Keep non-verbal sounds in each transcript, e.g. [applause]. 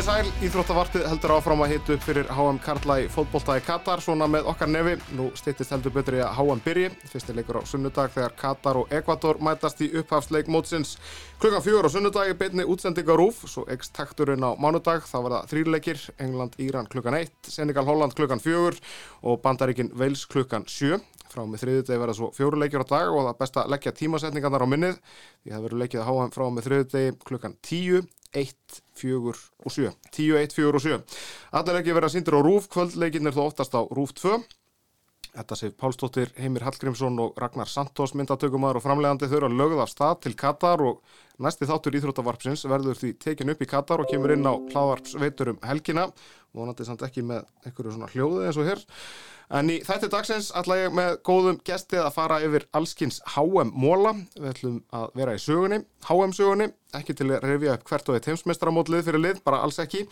Komið sæl, Íþróttavarpið heldur áfram að hita upp fyrir HM Karla í fótbolta í Katar, svona með okkar nefi. Nú stýttist heldur betur í að HM byrji. Fyrsti leikur á sunnudag þegar Katar og Ekvator mætast í upphafsleik mótsins. Klukkan fjögur á sunnudagi beitni útsendinga rúf, svo ekst takturinn á mánudag. Þá var það þrýrleikir, England-Íran klukkan 1, Senegal-Holland klukkan fjögur og Bandaríkin Wales klukkan 7. Frá með þriðudegi verða svo fjóruleikjur á dag og það best að leggja tímasetningarnar á minnið. Því það verður leikið að HM frá með þriðudegi klukkan 10 1, 4 og 7 10, 1, 4 og 7 Allir ekki verið að síndir á Rúf, kvöldleikin er þó oftast á Rúf 2 Þetta séf Pálsdóttir, Heimir Hallgrímsson og Ragnar Santos myndatökumar og framlegandi þau eru að lögða af stað til Katar og næsti þáttur Íþróttavarpsins verður því tekin upp í Katar og kemur inn á hlaðvarpsveitur um helgina vonandi samt ekki með einhverju svona hljóði eins og hér En í þætti dagsins ætla ég með góðum gestið að fara yfir allskins HM móla. Við ætlum að vera í sögunni, HM sögunni, ekki til að revja upp hvert og eitt heimsmeistaramótlið fyrir lið, bara alls ekki.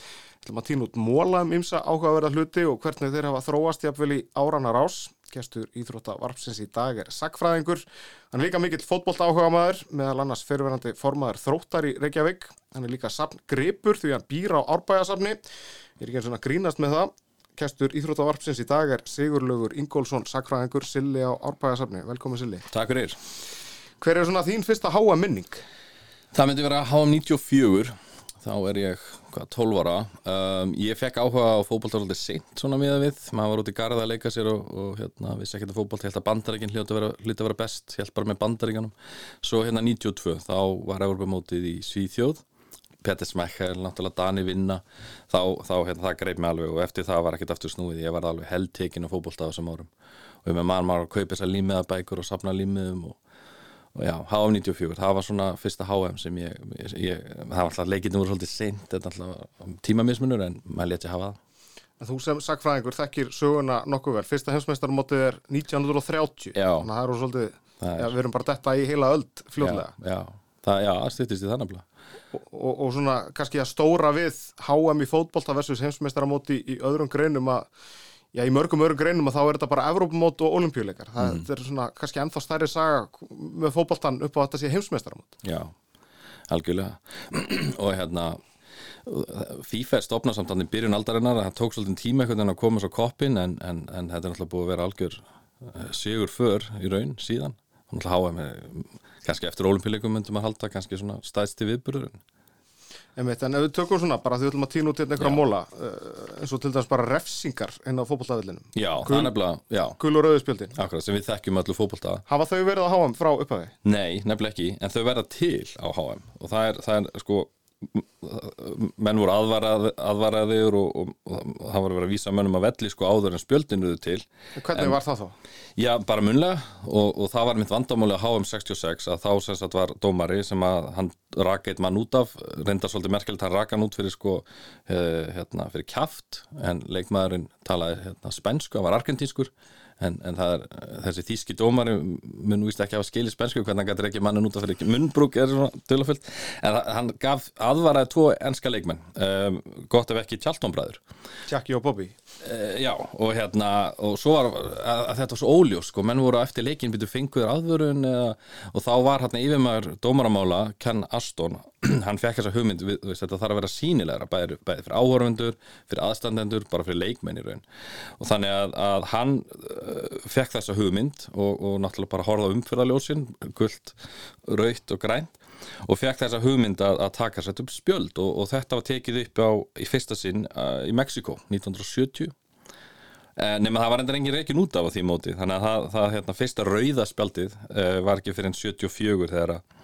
Ætlum að týna út móla um ymsa áhugaverða hluti og hvernig þeir hafa þróast jafnvel í áranar ás. Gestur Íþróttavarpsins í dag er sagfræðingur. Hann er líka mikill fótbollt áhuga maður, meðal annars fyrirverandi formaður þróttar í Reykjavík. Hann er líka sapn gripur því hann býr á árbæjasafni. Ég er ekki eins og grínast með það. Kestur Íþróttavarpsins í dag er Sigurlaugur Ingólfsson, sakfræðingur, Silli á Árbæðarsafni. Velkomin Silli. Takk fyrir. Hver er svona þín fyrsta háa minning? Það myndi vera HM 94, þá er ég hvað, 12 ára. Um, ég fekk áhuga á fókbaltaröldi seint svona miða við. Maður var út í garda að leika sér og, og hérna, vissi ekki að fókbalt, ég held að bandaríkinn hljóti að vera, best, ég held bara með bandaríkanum. Svo hérna 92, þá var Európa-mótið í Svíþjóð Petter Smekkel, náttúrulega Dani vinna þá, þá hérna, það greip mig alveg og eftir það var ekkert aftur snúið, ég var alveg heldtekinn á fókbólta á þessum árum og með mann maður að kaupa þessar límiðabækur og sapna límiðum og já, HM94, það var svona fyrsta HM sem ég, ég það var alltaf leikinu voru svolítið seint, þetta er alltaf tímamismunur en maður leti að hafa það. Þú sem sagfræðingur þekkir söguna nokkuð vel, fyrsta heimsmeistarmótið er 1930, já. þannig að það eru svolítið, já, við erum bara detta í heila öll fljóðlega. Já, já, það, já, styrtist í þannig að og, og svona kannski að stóra við HM í fótbolta versus heimsmeistaramóti í öðrum greinum að já, í mörgum öðrum greinum að þá er þetta bara Evrópamót og olimpíuleikar. Það mm. er svona kannski ennþá stærri saga með fótboltan upp á þetta sé heimsmeistaramót. Já, algjörlega. [clears throat] og hérna FIFA stopnað samt í byrjun aldarinnar það tók svolítið tíma einhvern veginn að koma svo koppin en, en, en þetta er náttúrulega búið að vera algjör eh, sigur för í raun síðan að HM er kannski eftir olimpíuleikum myndum að halda kannski svona staðsti viðburður Einmitt, en ef við tökum svona bara því við ætlum að týna út hérna einhverja móla uh, eins og til dæmis bara refsingar inn á fókbóltaðvillinum Já, það er nefnilega, já. Gul og rauðspjöldin Akkurat, sem við þekkjum öllu fókbólta Hafa þau verið á HM frá upphafi? Nei, nefnilega ekki, en þau verða til á HM og það er, það er sko menn voru aðvarað, aðvaraðir og, og, og það voru verið að vísa mönnum að velli sko áður en spjöldinuðu til Hvernig en, var það þá? Já, bara munlega og, og það var mitt vandamáli að HM66 að þá sem sagt var dómari sem að hann raka eitt mann út af reyndar svolítið merkilegt, hann raka hann út fyrir sko uh, hérna, fyrir kæft en leikmaðurinn talaði hérna, spensku, hann var argentískur en, en er, þessi þýski dómari mun víst ekki hafa skilir spensku hvernig hann gæti ekki mannin út af því munnbrúk er svona tölafullt en hann gaf aðvaraði tvo ennska leikmenn. Um, gott ef ekki Tjaltónbræður Jackie og Bobby. Uh, Já og hérna og svo var að, að þetta var svo óljós sko, menn voru eftir leikin byrju fenguður aðvörun eða, og þá var hérna yfirmæður dómaramála Ken Aston [clears throat] hann fekk þessa hugmynd, við, veist, þetta þarf að vera sínilegra bæði, bæði fyrir áhörfundur, fyrir aðstandendur bara fyrir leikmenn í raun. Og þannig að, að hann uh, fekk þessa hugmynd og, og náttúrulega bara horða umfyrðaljósin, gullt raukt og grænt og fekk þessa hugmynd að, að taka sér upp spjöld. Og, og þetta var tekið upp á í fyrsta sinn uh, í Mexiko 1970 nema það var endur engin reikin út af því móti. Þannig að það, það hérna, fyrsta rauðaspjaldið uh, var ekki fyrir enn 74 þegar að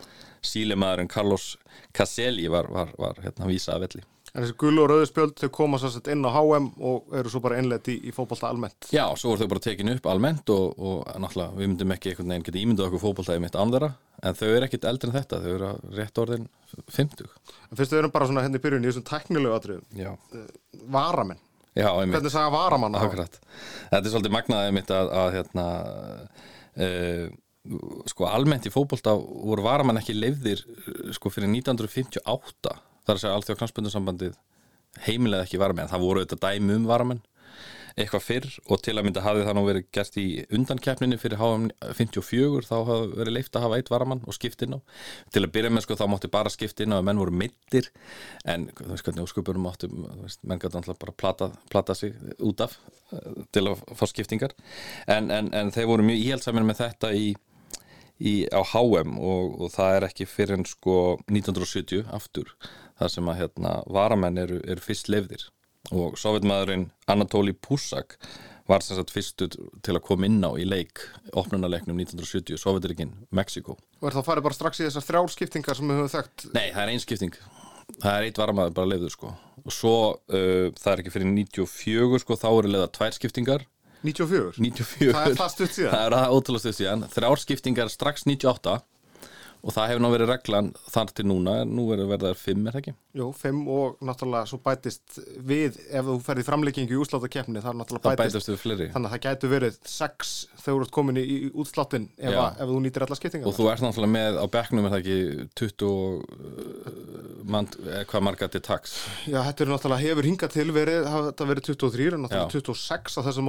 sílimaðurinn Carlos Caselli var, var, var hérna vísa að velli. En þessi gullu og rauðu spjöld þau koma svolítið inn á HM og eru svo bara innlegt í, í fókbalta almennt. Já, svo voru þau bara tekinu upp almennt og, og náttúrulega við myndum ekki einhvern veginn geta ímyndað okkur fókbaltaði mitt þeirra en þau eru ekkit eldri en þetta, þau eru rétt orðin 50. En fyrstu þau eru bara svona henni hérna í byrjun í þessum teknilegu atriðum. Já. Eh, varamenn. Já, einmitt. Hvernig sagða varamann? Akkurat. Þetta er svolítið magnaðið mitt að, að hérna, uh, sko almennt í fókbólta voru varamann ekki leifðir sko fyrir 1958 þar að segja allþjóð knastbundursambandið heimilega ekki varamenn, það voru auðvitað dæmi um varamenn eitthvað fyrr og til að mynda hafði það nú verið gert í undankeppninni fyrir HM 54 þá hafði verið leift að hafa eitt varamann og skipt inn á. Til að byrja með sko þá mátti bara skipt inn á að menn voru mittir en þú veist hvernig óskupurum máttu veist, menn gæti alltaf bara plata, plata sig út af uh, til að fá skiptingar. En, en, en þeir voru mjög íhjálpsamir með þetta í, í, á HM og, og það er ekki fyrir en sko 1970 aftur þar sem að hérna varamenn eru, eru fyrst lefðir og sovjetmaðurinn Anatoly Pusak var sem sagt fyrstu til að koma inn á í leik opnunarleiknum 1970 Sovjetrikinn, Mexiko Og er það farið bara strax í þessar þrjálskiptingar sem við höfum þekkt? Nei, það er einskipting það er eitt varamaður bara lefður sko. Og svo uh, það er ekki fyrir 94 sko þá eru leiða tvær skiptingar 94? 94 Það er það stutt síðan. Það er það ótrúlega stutt síðan. Þrjárskiptingar strax 98 og það hefur ná verið reglan þar til núna nú verður verðar 5 er það ekki? Jú, 5 og náttúrulega svo bætist við ef þú ferði framleikingu í úsláttakeppni það er náttúrulega Það bætist, bætast við fleiri. Þannig að það gætu verið 6 þegar þú ert komin í, útsláttin ef, að- ef þú nýtir alla skiptingar og þú ert náttúrulega með á bekknum er það ekki 20 uh, mann, eh, hvað marga til taks? Já, þetta er náttúrulega hefur hingað til verið þetta verið 23, en náttúrulega Já. 26 á þessu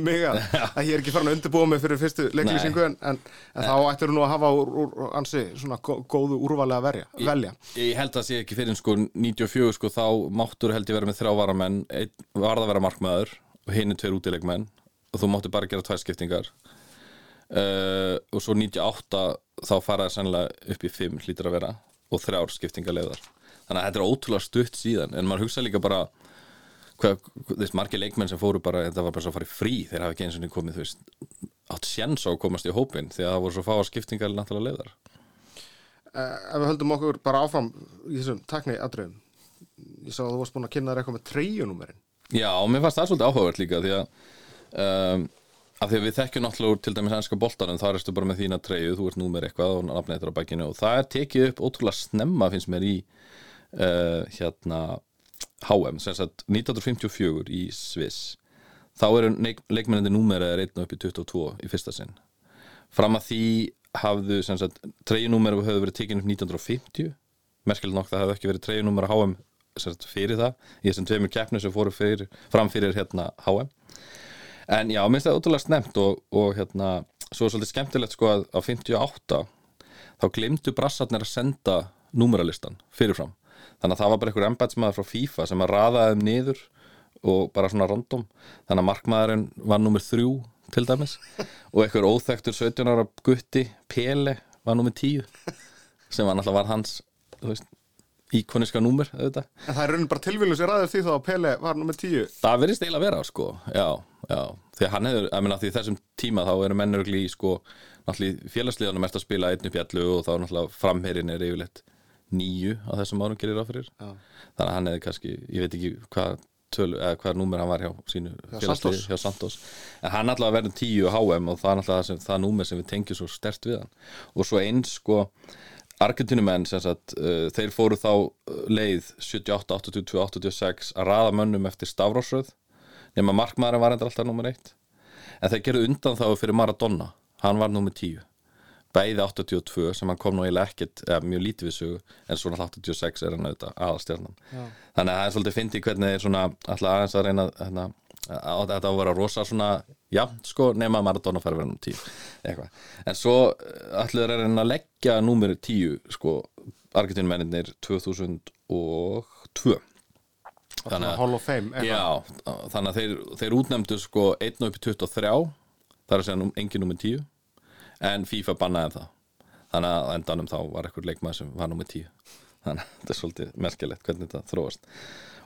ég mig að, að ég er ekki farin að undirbúa mig fyrir fyrstu leiklýsingu en, en, en þá ættir nú að hafa úr, úr, ansi svona gó- góðu úrvali að verja, velja. Ég held að sé ekki fyrir sko 94 sko þá máttur held ég vera með þrjá varamenn. Einn varð að vera markmaður og hinn er tveir útilegmenn og þú máttu bara gera tvær skiptingar. Uh, og svo 98 þá faraði sennilega upp í 5 hlýtur að vera og þrjár skiptingar leiðar þannig að þetta er ótrúlega stutt síðan en maður hugsa líka bara þess margir leikmenn sem fóru bara þetta var bara svo að fara í frí þeir hafa ekki eins og niður komið þú veist átt sjens á að komast í hópin því að það voru svo fáa skiptingar náttúrulega leiðar. Eh, Ef við höldum okkur bara áfram í þessum takni aðdraðum ég sá að þú varst búin að kynna þér eitthvað með treyjunúmerin. Já, mér fannst það svolítið áhugavert líka því að um, að því að við þekkjum náttúrulega úr til dæmis ennska boltanum þar erstu bara með þína treyju, þú ert númer eitthvað og þetta á bækinu og það er tekið upp ótrúlega snemma finnst mér í uh, hérna HM, sem sagt 1954 í Sviss. Þá eru leikmennandi númeraðir einn og upp í 22 í fyrsta sinn. Fram að því hafðu sem sagt treyjunúmer höfðu verið tekinn upp 1950 merkilegt nokk það hefði ekki verið treyjunúmer á HM sagt, fyrir það í þessum tveimur keppnum sem fóru fyrir, fram fyrir hérna HM en já, minnst það útrúlega snemt og, og hérna, svo er svolítið skemmtilegt sko að á 58 þá glimtu brassarnir að senda númeralistan fyrirfram þannig að það var bara einhver embætsmaður frá FIFA sem að raðaði þeim niður og bara svona random. Þannig að markmaðurinn var númer þrjú til dæmis. [laughs] Og einhver óþektur 17 ára gutti Pele var númer 10 sem var náttúrulega var hans veist, íkoniska númer auðvitað. En það er raunin bara tilvílun sér aðeins því þá að Pele var nummer 10 Það verðist eiginlega að vera, sko, já, já, því hann hefur, ég meina því þessum tíma þá eru mennurugli í, sko, náttúrulega félagsliðanum ert að spila einn upp í allu og þá náttúrulega framherinn er yfirleitt nýju á þessum árum gerir á fyrir, Já. þannig að hann hefði kannski, ég veit ekki hvað tölu, eða hvað númer hann var hjá sínu félagsliði, Santos. hjá Santos, en hann náttúrulega verður tíu á HM og það er náttúrulega það, sem, það númer sem við tengjum svo stert við hann. Og svo eins, sko, Argentínumenn uh, þeir fóru þá uh, leið 78, 82, 86 að raða mönnum eftir stafrósröð nema markmaðurinn var endur alltaf nummer eitt. En þeir gerðu undan þá fyrir Maradona. Hann var nummer 10 bæði 82 sem hann kom nú eiginlega ekkert eða mjög lítið við sögu en svona 86 er hann auðvitað aðalstjarnan. Þannig að það er svolítið fyndið hvernig þeir svona alltaf aðeins að reyna hérna, að þetta á að vera rosa svona já, sko, nema Maradona fær vera nummer 10 eitthvað, en svo ætluðu þeir að reyna að leggja númer 10 sko, Argentínumennir 2002 Þannig að Hall of Fame. Já, þannig að þeir, þeir útnefndu sko 1 upp í 23 það er að segja engin nummer 10 en FIFA bannaði það. Þannig að endanum þá var eitthvað leikmaður sem var nummer 10 þannig að þetta er svolítið merkilegt hvernig þetta þróast.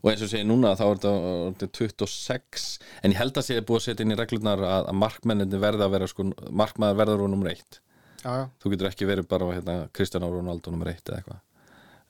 Og eins og segi núna þá er þetta orðið 26 en ég held að sé búið að setja inn í reglurnar að, að markmenninni verða að vera sko, markmaður verður á nummer 1 Já, já. þú getur ekki verið bara hérna, Kristján Ronaldo nummer 1 eða eitthvað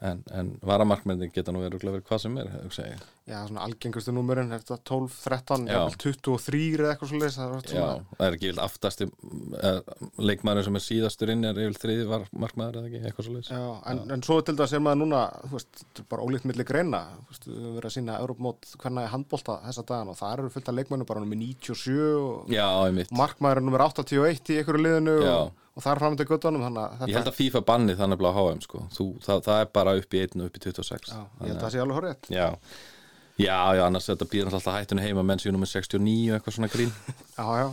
en, en varamarkmennin geta nú verið, hvað sem er hugsa ég. Já, svona algengustu númerinn er þetta 12, 13, Já. jafnvel 23 eða eitthvað svo leys það er Já, það er ekki vilt aftasti uh, leikmaður sem er síðastur inn er yfir þriði var markmaður eða ekki, eitthvað svo leiðis Já, en, en svo til dæmis er maður núna þú veist, bara ólíkt milli greina þú veist, við verið að sína Europamót hvernig er handbólta þessa dagan og það eru fullt af leikmennu bara nummer 97 og Já, er nummer 81 í einhverju liðinu Já. og, og það er fram til guttunum að Ég held að FIFA banni þannig að HM sko. Þú, það, það er bara upp í 1 og upp í 26 Já, ég held að það sé alveg horrið Já, já, já, annars þetta býður alltaf hættunni heima menn séu nummer 69 og eitthvað svona grín [laughs] Já, já,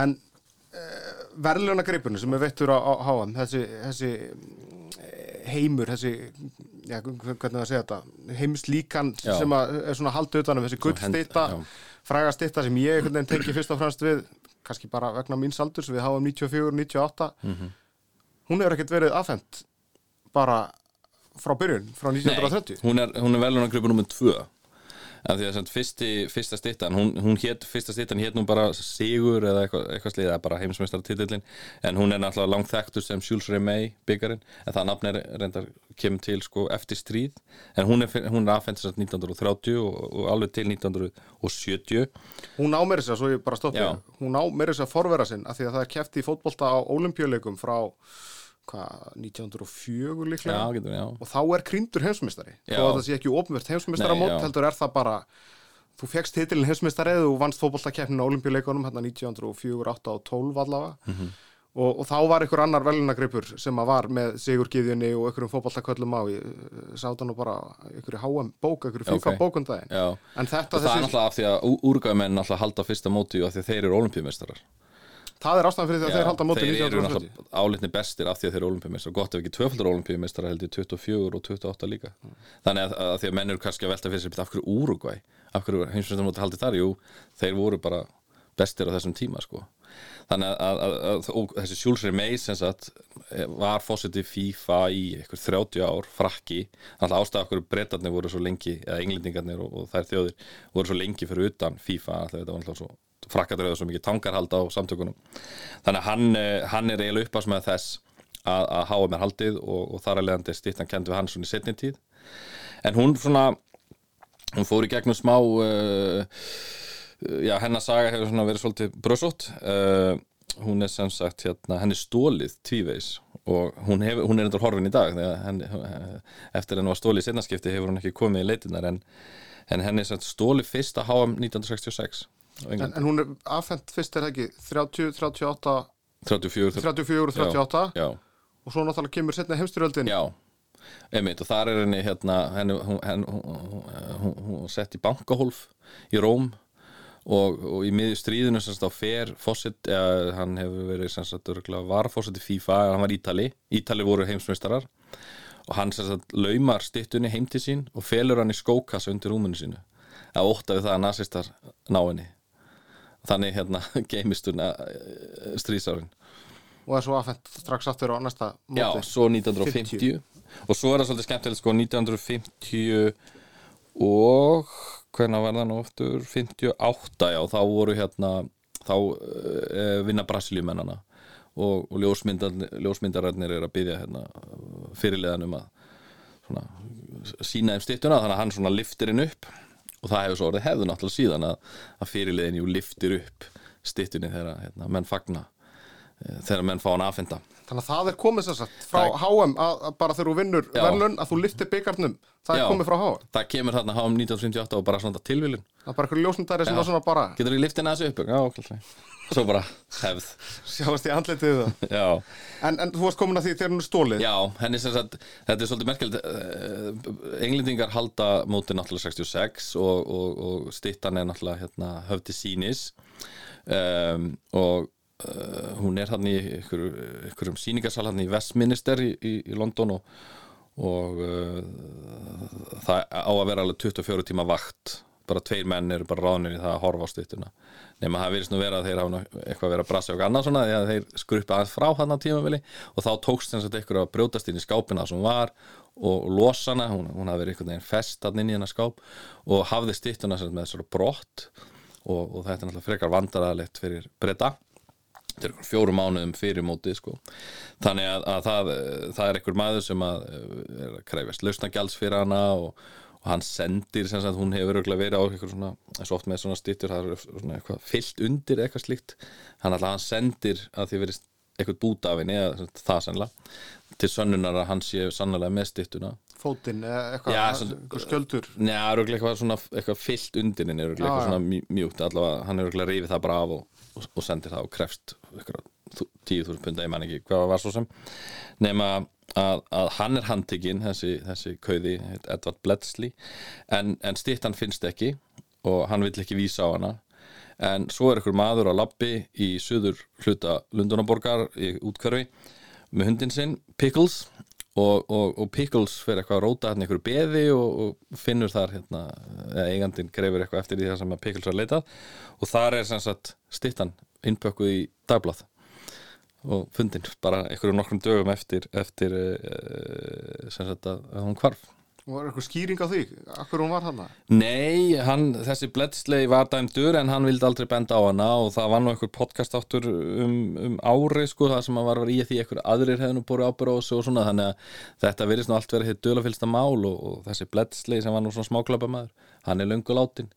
en uh, verðluna gripinu sem er veittur á, á HM þessi, þessi eh, heimur, þessi já, hvernig það segja þetta heimslíkan Já. sem er svona haldið utanum þessi gullstitta, já. fræga stitta sem ég einhvern veginn tengi fyrst og fremst við kannski bara vegna míns aldurs við HM 94, 98 Mhm. hún hefur ekkert verið afhent bara frá byrjun, frá 1930 hún er, er velunargripur nummer 2 en því að sem, fyrsti, fyrsta stittan hún, hún hét, fyrsta stittan hét nú bara Sigur eða eitthvað, eitthvað slið, eða bara heimsmeistartitillin en hún er náttúrulega langt þekktur sem Jules Rimet byggarinn, en það nafn er reyndar kemur til sko eftir stríð. En hún er, hún er sagt 1930 og, og alveg til 1970 Hún á meira þess að, svo ég bara Já. hún á meira þess að forvera sinn að því að það er kefti í fótbolta á olimpíuleikum frá hvað, 1904 líklega já, getur, og þá er krýndur heimsmeistari Já. þó að það sé ekki Nei, já. heldur er það bara þú fegst titilin heimsmeistari eða þú vannst fótboltakeppnin á olimpíuleikunum hérna 1904, 8 og 12 allavega Mhm. og, og þá var einhver annar velunagripur sem að var með Sigurgiðjunni og einhverjum fótboltaköllum á eh, sá það nú bara einhverju HM bók, einhverju FIFA Ok. bókundaginn já. en þetta og það er þessi, náttúrulega af því að úrgæðmenn náttúrulega halda fyrsta móti af því að þeir eru olimpíumeistarar það er ástæðan fyrir því að þeir halda móti þeir eru 1970 álitni bestir af því að þeir eru olimpíumeistar gott ef ekki tvöfaldur olimpíumeistar held ég 24 og 28 líka. Þannig að, því að menn eru kannski að velta fyrir sér af hverju Úrugvæ, af hverju heimsveistarmóti haldið þar, jú, þeir voru bara bestir á þessum tíma sko. Þannig að, að, að, að þessi Sjúlsri Meis sagt var fósiti FIFA í eitthvað 30 ár frakki, að ástæða okkur breytarnir voru svo lengi, eða englendingarnir og, og þær þjóðir voru svo lengi fyrir utan FIFA þegar þetta var alltaf svo frakkadur eða svo mikið tangarhald á samtökunum. Þannig að hann, eh, hann er eiginlega uppás með þess að, að HM er haldið og, og þar að leiðandi stýttan kendi við hann svona í setni tíð. En hún svona hún fór í gegnum smá uh, já, hennar saga hefur svona verið svolítið brösótt. Uh, hún er sem sagt hérna, henni stólið tvívegis og hún, hef, hún er endur horfin í dag henni, eftir henni var stólið í setnaskipti hefur hún ekki komið í leitinar en, en henni er sem sagt stólið fyrsta HM 1966 á en, en hún er afhent fyrst er ekki 30, 38, 34 34, 38 já, og svo náttúrulega kemur setna heimstyrjöldin já einmitt og þar er henni hérna henni, hún, hún, hún, hún, sett í bankahólf í Róm og, og í miðju stríðinu sem sagt á fer fósitt, eða hann hefur verið sem sagt örgulega varfósitt í FIFA hann var Ítali, Ítali voru heimsmeistarar. Og hann sem sagt laumar styttunni heim til sín og felur hann í skókassa undir rúmunu sínu. Að ótta við það að nasistar ná henni þannig hérna [laughs] geimist hún stríðsárin. Og er svo afhent strax aftur á næsta móti. Já, svo 1950 og svo er það svolítið skemmtilegt sko 1950 og hvernig var það nú aftur? 58 já, þá voru hérna þá uh, vinna Brasilíumennana og, og ljósmyndar, ljósmyndararnir er að byggja hérna, fyrirliðan um að svona, sína þeim styttuna. Þannig að hann svona liftir inn upp og það hefur svo orðið hefðu náttúrulega síðan að, að fyrirliðin jú liftir upp styttunni þegar hérna, menn fagna þegar menn fá hann aðfinda Þannig að það er komið sem sagt frá Það- HM að, að bara þegar þú vinnur verðlun að þú liftir byggarnum það Já. er komið frá HM það kemur þarna HM 1958 og bara svona tilvílun það er bara eitthvað ljósmyndari sem var svona bara getur þú liftin aðeins upp já, okkur svo bara hefð. [laughs] Sjáast í andlitið það [laughs] já, en, en þú varst komin að því þegar hún er stólið já henni sem sagt þetta er svolítið merkilegt uh, englendingar halda móti náttúrulega 66 og, og, og stittan er náttúrulega hérna, höfði sínis um, og uh, hún er hann í ykkur, ykkurum síningasal hann í Westminster í, í, í London og, og uh, það á að vera alveg 24 tíma vakt. Bara tveir menn eru bara ráðnir í það að horfa á styttuna nema það virðist nú vera að þeir hafa eitthvað verið að brasa og annað svona því að þeir skruppa aðeins frá hann á tímavili og þá tókst þess að eitthvað að brjótast inn í skápina sem var og losa hana, hún, hún hafði verið einhvern veginn fest hann inn í hennar skáp og hafði styttuna sem með þessari brott. Og, og þetta er náttúrulega frekar vandaraðalegt fyrir breyta einhver fjórum mánuðum fyrir mótið sko. þannig að, að það, það er einhver maður sem að eh, er að krefjast lausnagjalds fyrir hana og, og hann sendir sem sagt, hún hefur verið á eitthvað svona, eins og oft með svona stýttur það er svona eitthvað fyllt undir eitthvað slíkt. Hann alltaf hann sendir að því verið eitthvað bút af henni eða það sannlega til sönnunar að hann sé sannlega með stýttuna fótinn eða eitthvað, Já, eitthvað svona- sköldur Njá, örugglega eitthvað svona eitthvað fyllt undir henni, örugglega Já, eitthvað svona mjú- mjúkt allavega, hann er örugglega rifið það bara af og, og, og sendir það og krefst eitthvað 10.000 punda, ég man ekki hvað var svo sem. Nema að, að hann er handtikinn þessi, þessi kauði, Edvard Bledsley en, en stittan finnst ekki og hann vill ekki vísa á hana. En svo er ykkur maður á labbi í söður hluta Lundunaborgar í útkörfi með hundin sinn, Pickles og, og, og Pickles fyrir eitthvað að róta hann ykkur beði og, og finnur þar hérna, eða eigandinn grefur eitthvað eftir því það sem Pickles var leitað og þar er sem sagt stittan innpökkuð í dagblað. Og fundin bara einhverjum nokkrum dögum eftir, eftir uh, sem sagt að, hún kvarf var eitthvað skýring á því? Akkur hún var hann? Nei, hann, þessi Bledsley var dæmdur en hann vildi aldrei benda á hana og það var nú einhver podcast áttur um, um ári sko það sem að var í því einhver aðrir hefði nú búið ábyrð á þessu og svona þannig að þetta virðist nú allt verið hitt dölafylsta mál og, og þessi Bledsley sem var nú svona smáklapamæður, hann er lönguláttinn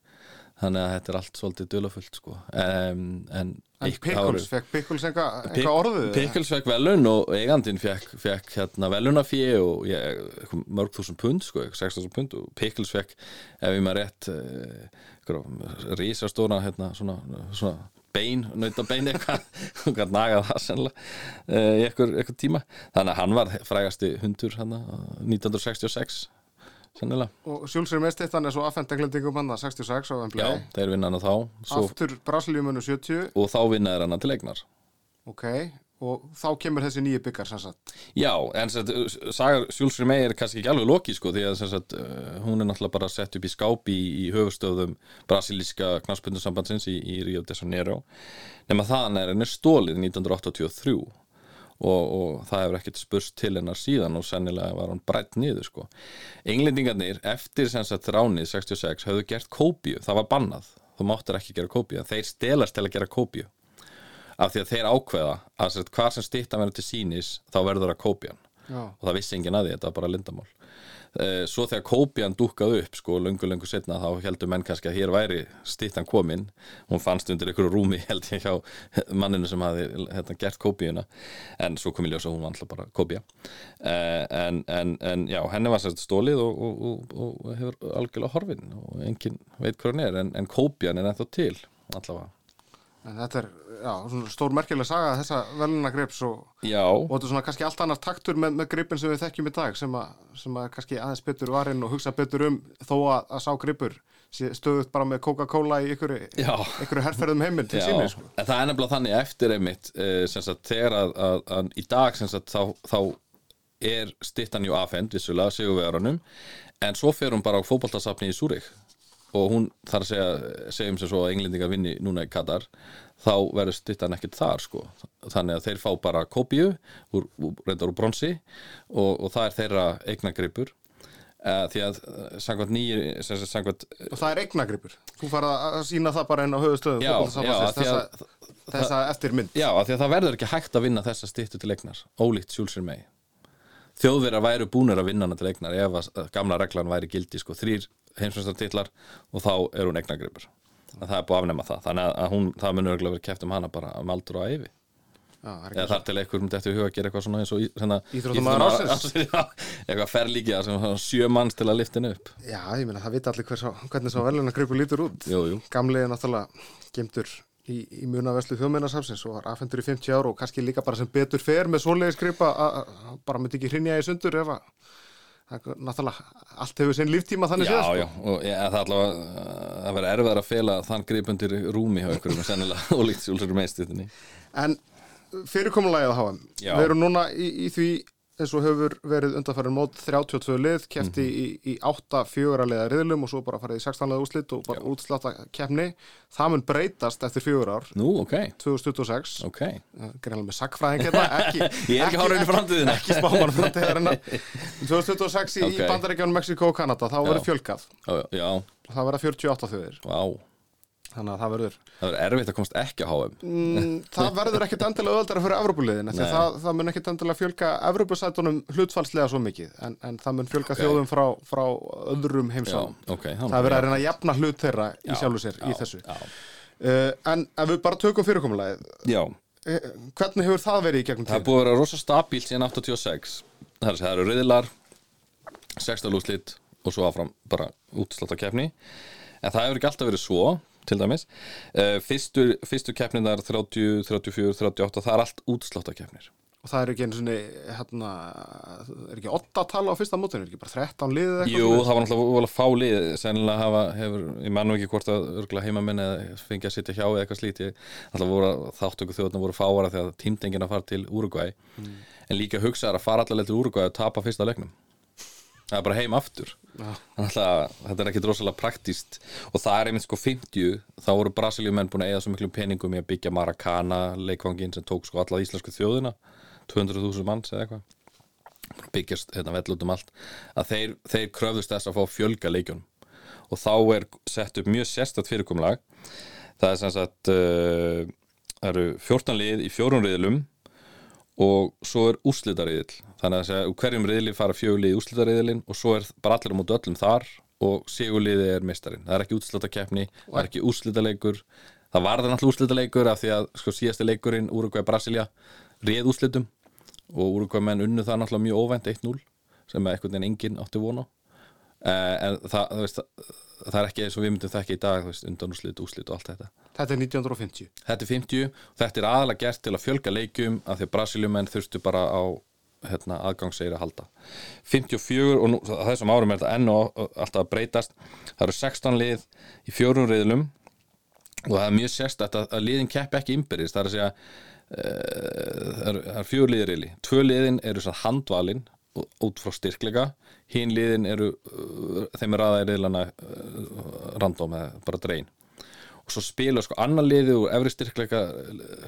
þannig að þetta er allt svolítið dölafyllt sko um, En Pickles, fekk Pickles eitthvað eitthva orðið? Pickles fekk velun og eigandinn fekk, fekk hérna velunafíi og ég, mörg þúsund pund sko, 16.000 pund og Pickles fekk, ef ég maður rétt uh, rísastóna hérna, svona, svona bein, nautabein eitthvað, [laughs] eitthvað nagað það sennilega uh, í eitthvað tíma. Þannig að hann var frægasti hundur hérna 1966 Sennilega. Og sjálfsögur með stittan er svo aðfend englendingum hann að 66 á Wembley. Já, þeir vinna hann að þá. Svo... Aftur Brasilíumunum 70. Og þá vinna þeir hann að til eignar. Ok, og þá kemur þessi nýju byggar sem sagt. Já, en sjálfsögur með er kannski ekki alveg loki sko, því að sagt, hún er náttúrulega bara sett upp í skápi í, í höfustöðum brasilíska knarspundusambandsins í, í Rio de Janeiro. Nefna þann er henni stólið 1983 og, og það hefur ekkert spurst til hennar síðan og sennilega var hann breytt niður sko. Englendingarnir eftir sagt, ránið 66 hafðu gert kópíu, það var bannað. Þú máttir ekki gera kópíu, þeir stelast til að gera kópíu. Af því að þeir ákveða að hvað sem stýttan verður til sínis þá verður það kópían. Já. og það vissi engin að því, þetta var bara lindamál svo þegar kópjan dúkað upp sko lungu lungu setna þá heldur menn kannski að hér væri stýttan komin. Hún fannst undir ykkur rúmi [laughs] held ég hjá manninu sem hafi hérna, gert kópjuna en svo kom ég ljósa að hún var alltaf bara kópja eh, en, en, en já, henni var sérst stólið og, og, og, og hefur algjörlega horfin og engin veit hvað hann er en, en kópjan er ennþá til allavega En þetta er, já, svona stór merkileg saga þessa veluna grips og, og þetta er svona kannski allt annar taktur með, með gripin sem við þekkjum í dag sem að, sem að kannski aðeins betur varinn og hugsa betur um þó að, að sá gripur stöðut bara með Coca-Cola í ykkur, ykkur herrferðum heiminn til síni sko. En það er nefnilega þannig eftir einmitt eh, sagt, þegar að, að í dag sagt, þá, þá er stittan jú afhend vissulega sigurverðanum en svo fer hún bara á fókbaltasafni í Súrik og hún þarf að segja segjum sem svo að englendinga vinni núna í Katar þá verður stittan ekkert þar sko. Þannig að þeir fá bara kópíu úr, reyndar úr bronsi og, og það er þeirra eignagripur uh, því að eh, sangvært nýjir sangvært, og það er eignagripur þú fara að sína það bara inn á já, þessa, þessa eftirmynd. Já, því að það verður ekki hægt að vinna þessa stittu til eignar ólíkt sjúlsir mei þjóðverðar væru búinir að vinna hana til eignar ef að gamla reglan væri gildi sko. Þrýr heimsvæmstartillar og þá er hún eignagripur það er búið að afnema það. Þannig að hún, það munur örgulega verið kæft um hana bara um aldur og æfi eða þar til einhver myndi eftir huga að gera eitthvað svona eins og Íþróttumæður ásins [laughs] eitthvað ferlíkja sem sjö manns til að lifta henni upp. Já, ég meina það vita allir svo, hvernig svo velunargripur lítur út. Jú, jú. Gamli er náttúrulega gemtur í, í munaveslu þjóðmennasafsins og var afhendur í 50 ára og kannski líka bara sem betur fer með svoleiðiskripa að bara myndi ekki hrinja í sundur ef að náttúrulega allt hefur sinn líftíma þannig séð sko. Já, já, og ég, það er allavega að vera erfiðar að fela þann gripundir rúmi hjá ykkur sennilega [laughs] ólíkt sjálfsögur meðstýttinni En fyrirkomulegið að hafa við erum núna í, í því eins og hefur verið undanfærin mót 32 lið, kefti mm -hmm. í, í 8-4 liða riðlum og svo bara farið í 16 liða úslit og bara útsláta kefni það mun breytast eftir fjögur ár. Nú, ok. 2026 Ok. Greinlega með sagfræðing hérna ekki, [laughs] Ég er ekki hárið í framtíðina. Ekki spáman framtíðina. [laughs] 2026 okay. í Bandaríkján, Mexiko og Kanada þá verður fjölkað Já Það verður 48 þjóðir. Vá. wow þannig að það verður það verður erfitt að komast ekki á HM mm, það verður ekkit endilega öðaldara fyrir Evropuliðin það, það mun ekkit endilega fjölga Evropasætunum hlutfalslega svo mikið en, en það mun fjölga okay. þjóðum frá, frá öðrum heimsálum okay, það verður að reyna að jafna hlut þeirra já, í sjálfu sér já, í þessu uh, en ef við bara tökum fyrirkomulegið uh, hvernig hefur það verið í gegnum tíð? Það búið að vera rosa stabílt síðan 86 það eru riðilar 16 lúslitt og svo áfram bara útslátt á kefni en það hefur ekki alltaf verið svo til dæmis. Uh, fyrstu, fyrstu keppninar 30, 34, 38 það er allt útsláttakefnir Og það er ekki einu svona, hérna, er ekki 8 tala á fyrsta mótinu, er ekki bara 13 liðið eitthvað? Jú, það var náttúrulega fá lið. Sennilega hafa, hefur, ég mann nú ekki hvort að örgulega heimamenn eða fengi að sitja hjá eða eitthvað slíti, þáttöku þjóðna voru fáara þegar tímdengin að fara til Úrugvæ, en líka hugsa er að fara allavega til Úrugvæ og tapa fyrsta leiknum það er bara heim aftur. Þannig að þetta er ekki drosalega praktíst og það er einmitt sko 50 þá voru Brasilíumenn búin að eða svo miklu peningum í að byggja Maracana, leikvangin sem tók sko alla íslensku þjóðina 200.000 manns eða eitthvað. Byggjast hérna vell út um allt. Að þeir, þeir kröfðust þess að fá fjölga leikjunum. Og þá er sett upp mjög sérstætt fyrirkomlag það er sem sagt uh, það eru 14 lið í fjórun riðlum og svo er úrslitariðil þannig að hverjum riðli fara fjögulið í úrslitariðilin og svo er bara allir á móti öllum þar og sigurliði er mistarinn það er ekki úrslitakeppni, það er ekki úrslitaleikur. Það var það náttúrulega úrslitaleikur af því að sko síðasti leikurinn Úrugvæ Brasilia réð úrslitum og Úrugvæ menn unnu það náttúrulega mjög óvænt 1-0 sem að einhvern veginn enginn átti vona en það, það, veist, það er ekki eins og við myndum þekki í dag veist, undan úrslit, úrslit og allt þetta. Þetta er 1950. Þetta er 50 og þetta er aðalega gert til að fjölga leikjum af því að Brasiliumenn þurftu bara á hérna, aðgangsseiri að halda. 54 og nú, þessum árum er þetta enn og alltaf að breytast. Það eru 16 lið í fjórum riðlum og það er mjög sérstætt að, að liðin kepp ekki innbyrðist það er að segja uh, það eru, það liðir riðli. Tvö liðin eru svona handvalin út frá styrkleika. Hinn liðin eru uh, þeim er aðeins riðlana uh, random eða bara drein. Og svo spila sko annar liði úr efri styrkleika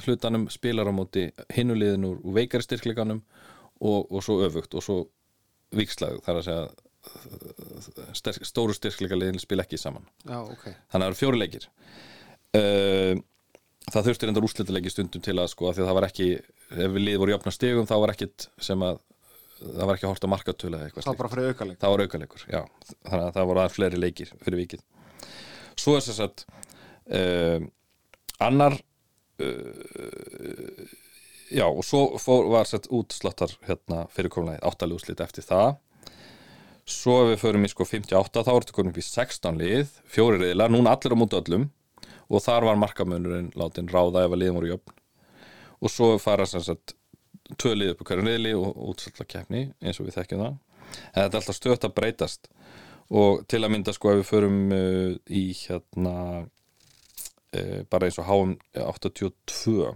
hlutanum spilar á móti hinnu liðin úr, veikari styrkleikanum og, og svo öfugt og svo vikslag þar að segja sterk, stóru styrkleika liðin spila ekki saman. Já, ok. þannig að það eru fjóri leikir. Uh, það þurfti reyndar úrslitaleiki stundum til að sko að því að það var ekki ef við liði voru jöfna stegum þá var ekkit sem að það var ekki að horta markatölu eða eitthvað Það var bara fyrir aukaleg. það var aukaleikur, já. Þannig að það voru aðeins fleiri leikir fyrir vikið. Svo er þess að uh, annar uh, já og svo fór, var sett útsláttar hérna fyrirkomlega áttalið úrslit eftir það. Svo ef við förum í sko 58 þá er þetta komin upp í 16 lið fjóri reyðilega, núna allir á mútu öllum. Og þar var markamunurinn látin ráða ef að liðum voru jöfn. Og svo fara sem sagt tvö lið upp á hverjum reyðli og útsláttar keppni eins og við þekkjum það. En þetta er alltaf stöðt að breytast. Og til að mynda sko ef við förum uh, í hérna uh, bara eins og HM 82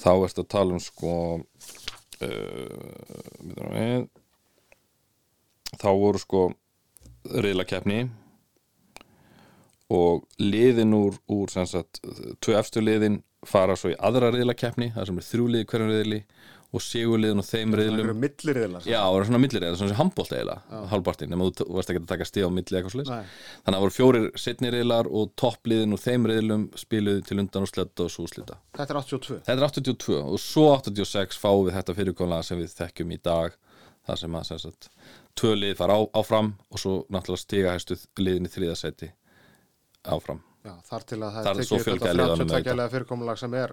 þá ertu að tala um sko uh, við, þá voru sko reyðlakeppni og liðin úr, úr sem tvö efstu liðin fara svo í aðra reyðlakeppni það sem er þrjú liði hverjum reyðli og sigurliðin og þeim Það reyðlum eru milliriðilar. Já, það var svona millir eða svona handbólt eiginlega hálfpartin, nema þú varst ekki að taka stíð á milli eitthvað Nei. þannig að það voru fjórir setni reyðlar og toppliðin og þeim reyðlum spiluðu til undan og sletta og svo slita Þetta er 82. Þetta er 82 og svo 86 fáum við þetta fyrirkomlega sem við þekkjum í dag þar sem að sem sagt, tvö lið fara á, áfram og svo náttúrulega stiga hæstu liðin í þriðasæti áfram Já, þar til að það er tekið þetta fjölgaði liðunum 32 auðvitað. lega fyrirkomulag sem er,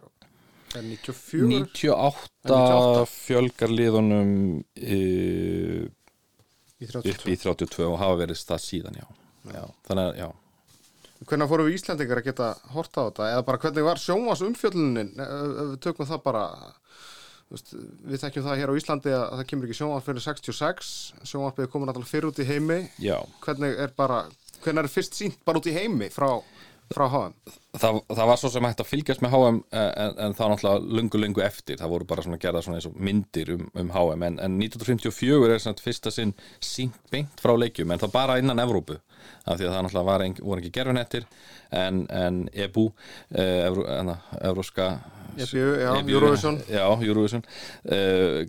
er 94. 98, 98. fjölgar liðunum e, upp 32. í 32 og hafa verið það síðan, já, já. þannig að, já Hvernig fórum við Íslandingar að geta horta á þetta eða bara hvernig var sjónvas umfjöllunin ef ef við tökum það bara við þekkjum það hér á Íslandi að það kemur ekki sjónvas fyrir 66 sjónvarsbyggði er komin alltaf fyrir út í heimi Já, hvernig er bara hvernig er fyrst sínt bara út í heimi frá, frá HM það, það var svo sem hægt að fylgjast með HM en, en það var náttúrulega lungu lungu eftir. Það voru bara svona gerða svona eins og myndir um, um HM en, en 1954 er svona fyrsta sinn sínt beint frá leikjum en það bara innan Evrópu af því að það náttúrulega var engi, voru ekki gerfinettir en, en EBU eh, Evróska já, EBU, Eurovision.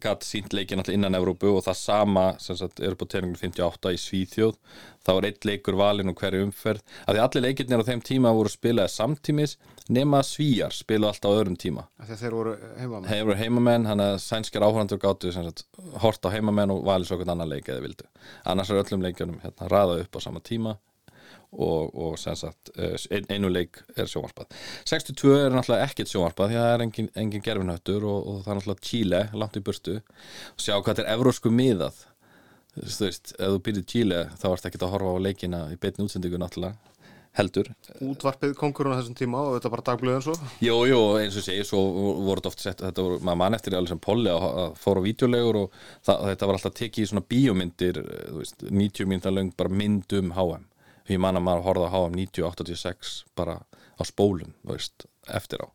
Gatt sínt leikin alltaf innan Evrópu og það sama sem sagt er upp á teiningin 58 í Svíþjóð. Þá var eitt leikur valinn og hverju umferð. Af því allir leikirnir á þeim tíma voru spilaði samtímis nema svíjar spilaði alltaf á öðrum tíma. Að þeir voru heima með hefur heimamenn, hann að sænskar áhrandur gáttu hort á heimamenn og valið svo okkur annan leik eða vildu. Annars er öllum leikjunum hérna raðað upp á sama tíma og, og sagt eh, ein, einu leik er sjónvarpað. 62 er náttúrulega ekkert sjónvarpað því að það er engin, engin gerfinhöttur og, og það er náttúrulega Chile langt í burtu. Og sjá hvað þetta er evrósku miðað. Þú veist, ef þú byrðir Chile þá ert ekki að horfa á leikina í beinni útsendingu náttúrulega heldur. Útvarpið kongurinn á þessum tíma og þetta bara dagblöðin svo. Jú, jú, eins og segi, svo voru þetta oft sett þetta voru, maður mann eftir alveg sem Polli að, fóra á vídeolegur og það, þetta var alltaf tekið í svona bíómyndir eh, þú veist, 90 mínúta löng bara mynd um HM því mann að maður horfði á HM 90-86 bara á spólum, þú veist, eftir á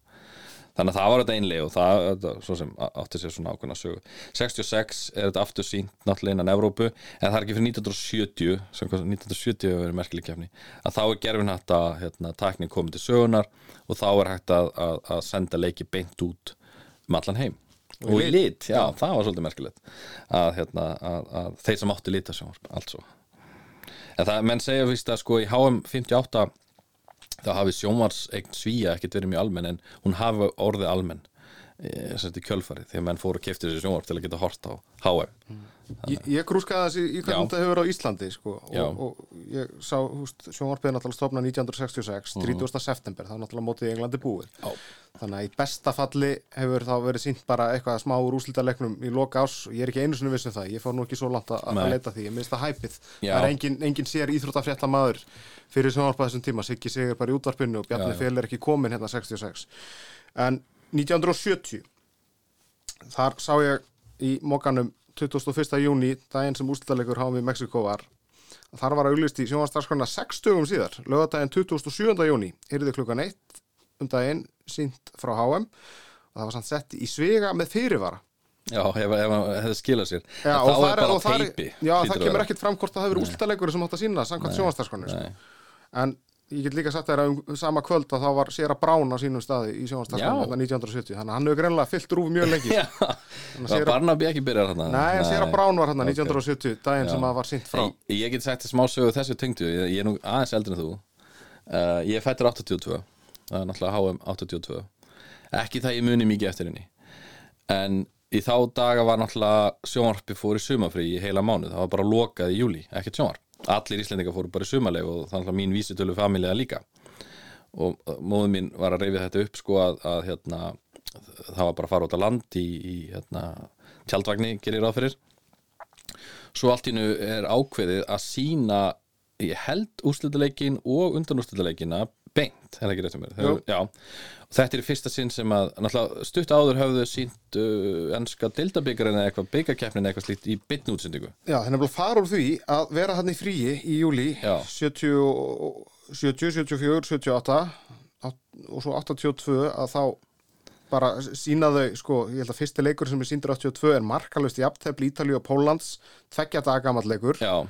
þannig að það var þetta einlega og það, þetta, svo sem átti sér svona ákveðna sögu. 66 er þetta aftur sínt náttúrulega innan Evrópu en það er ekki fyrir 1970 sem hvað 1970 hefur verið merkileg kefni að þá er gerfin hægt að hérna, tæknin komið til sögunar og þá er hægt að, að, að senda leiki beint út um allan heim. Og í lit, já, það var svolítið merkilegt að, hérna, að, að þeir sem átti litasjónvarp, altså en það, menn segja fyrst að sko í HM 58 þá hafi sjónvars eign svíja ekkert verið mjög almenn en hún hafi orðið almenn í kjölfarið þegar menn fóru að kefti þessi sjónvarp til að geta hort á HM Ég, ég grúskaði þessi í hvernig þetta hefur verið á Íslandi sko, og, og ég sá húst, sjónvarpið náttúrulega stofna 1966 30. september, það er náttúrulega mótið í Englandi búið. Já. þannig að í besta falli hefur þá verið sínt bara eitthvað smá úr úslítaleiknum í loka ás og ég er ekki einu sinni viss um það, ég fór nú ekki svo langt að að leita því, ég minnst það hæpið Já. það er engin, engin sér íþróttafrétta maður fyrir sjónvarpað þessum tíma, Siggi Sigur bara í útvarpinu og Bjarni. Fél er ekki komin hérna 66 en 1970 þar sá ég í mókanum 21. júni, daginn sem úrslitalegur háum í Mexiko var að þar var auglist í sjónvarsdagskrona 6 dögum síðar, lögadaginn 27. júni yrði klukkan 1 um daginn sínt frá HM og það var samt sett í svega með fyrirvara Já, ef, hann hefði skilað sér Já, og það er og það teipi Já, það að kemur ekkert fram hvort það hefur úrslitalegur sem átt að sína samkvæmt sjónvarsdagskrona sko. Nei. en ég get líka sagt þér að um sama kvöld að þá var Sera Brán á sínum staði í Já. sjónvarsdagskrona 1970, þannig að hann hefur greinlega fyllt rúf mjög lengi. [laughs] Að var Barnaby ekki byrjar þarna? Nei, en Sera Brán var hann Ok. 1970, daginn sem Já. að var sínt frá. Ég, ég get sagt smá sögu þessu tengdu. Ég, ég er nú aðeins eldri en þú. Uh, Ég fættur 82 Það er náttúrulega HM 82 Ekki það ég muni mikið eftir henni. En í þá daga var náttúrulega sjónvarpi fór í sumafrí í heila mánuð. Það var bara lokað í júli, ekkert sjónvarp Allir íslendingar fóru bara í sumarleg og er náttúrulega mín vísitölu familja líka. Og uh, móður mín var að reyfi þetta upp sko að, að hérna, það var bara að fara út á land í, í hérna, tjaldvagni gerir ráð fyrir. Svo allt í nú er ákveðið að sína ég held úrslutaleikin og undanúrslutaleikina beint, er það ekki rétt um mér? Þetta er fyrsta sinn sem að stutt áður höfðu sínt uh, enska deildabyggarinn eða eitthvað byggarkeppnin eða eitthvað slíkt í bytn útsendingu. Já, er nefnilega fara úr því að vera hann í fríi í júli Já. 70, 70, 74, 78 átt- og svo 82 að þá bara sína þau, sko, ég held að fyrsti leikur sem er síndur 82 er markalust í aftefli Ítalíu og Póllands, tveggja daga gamall leikur. Já,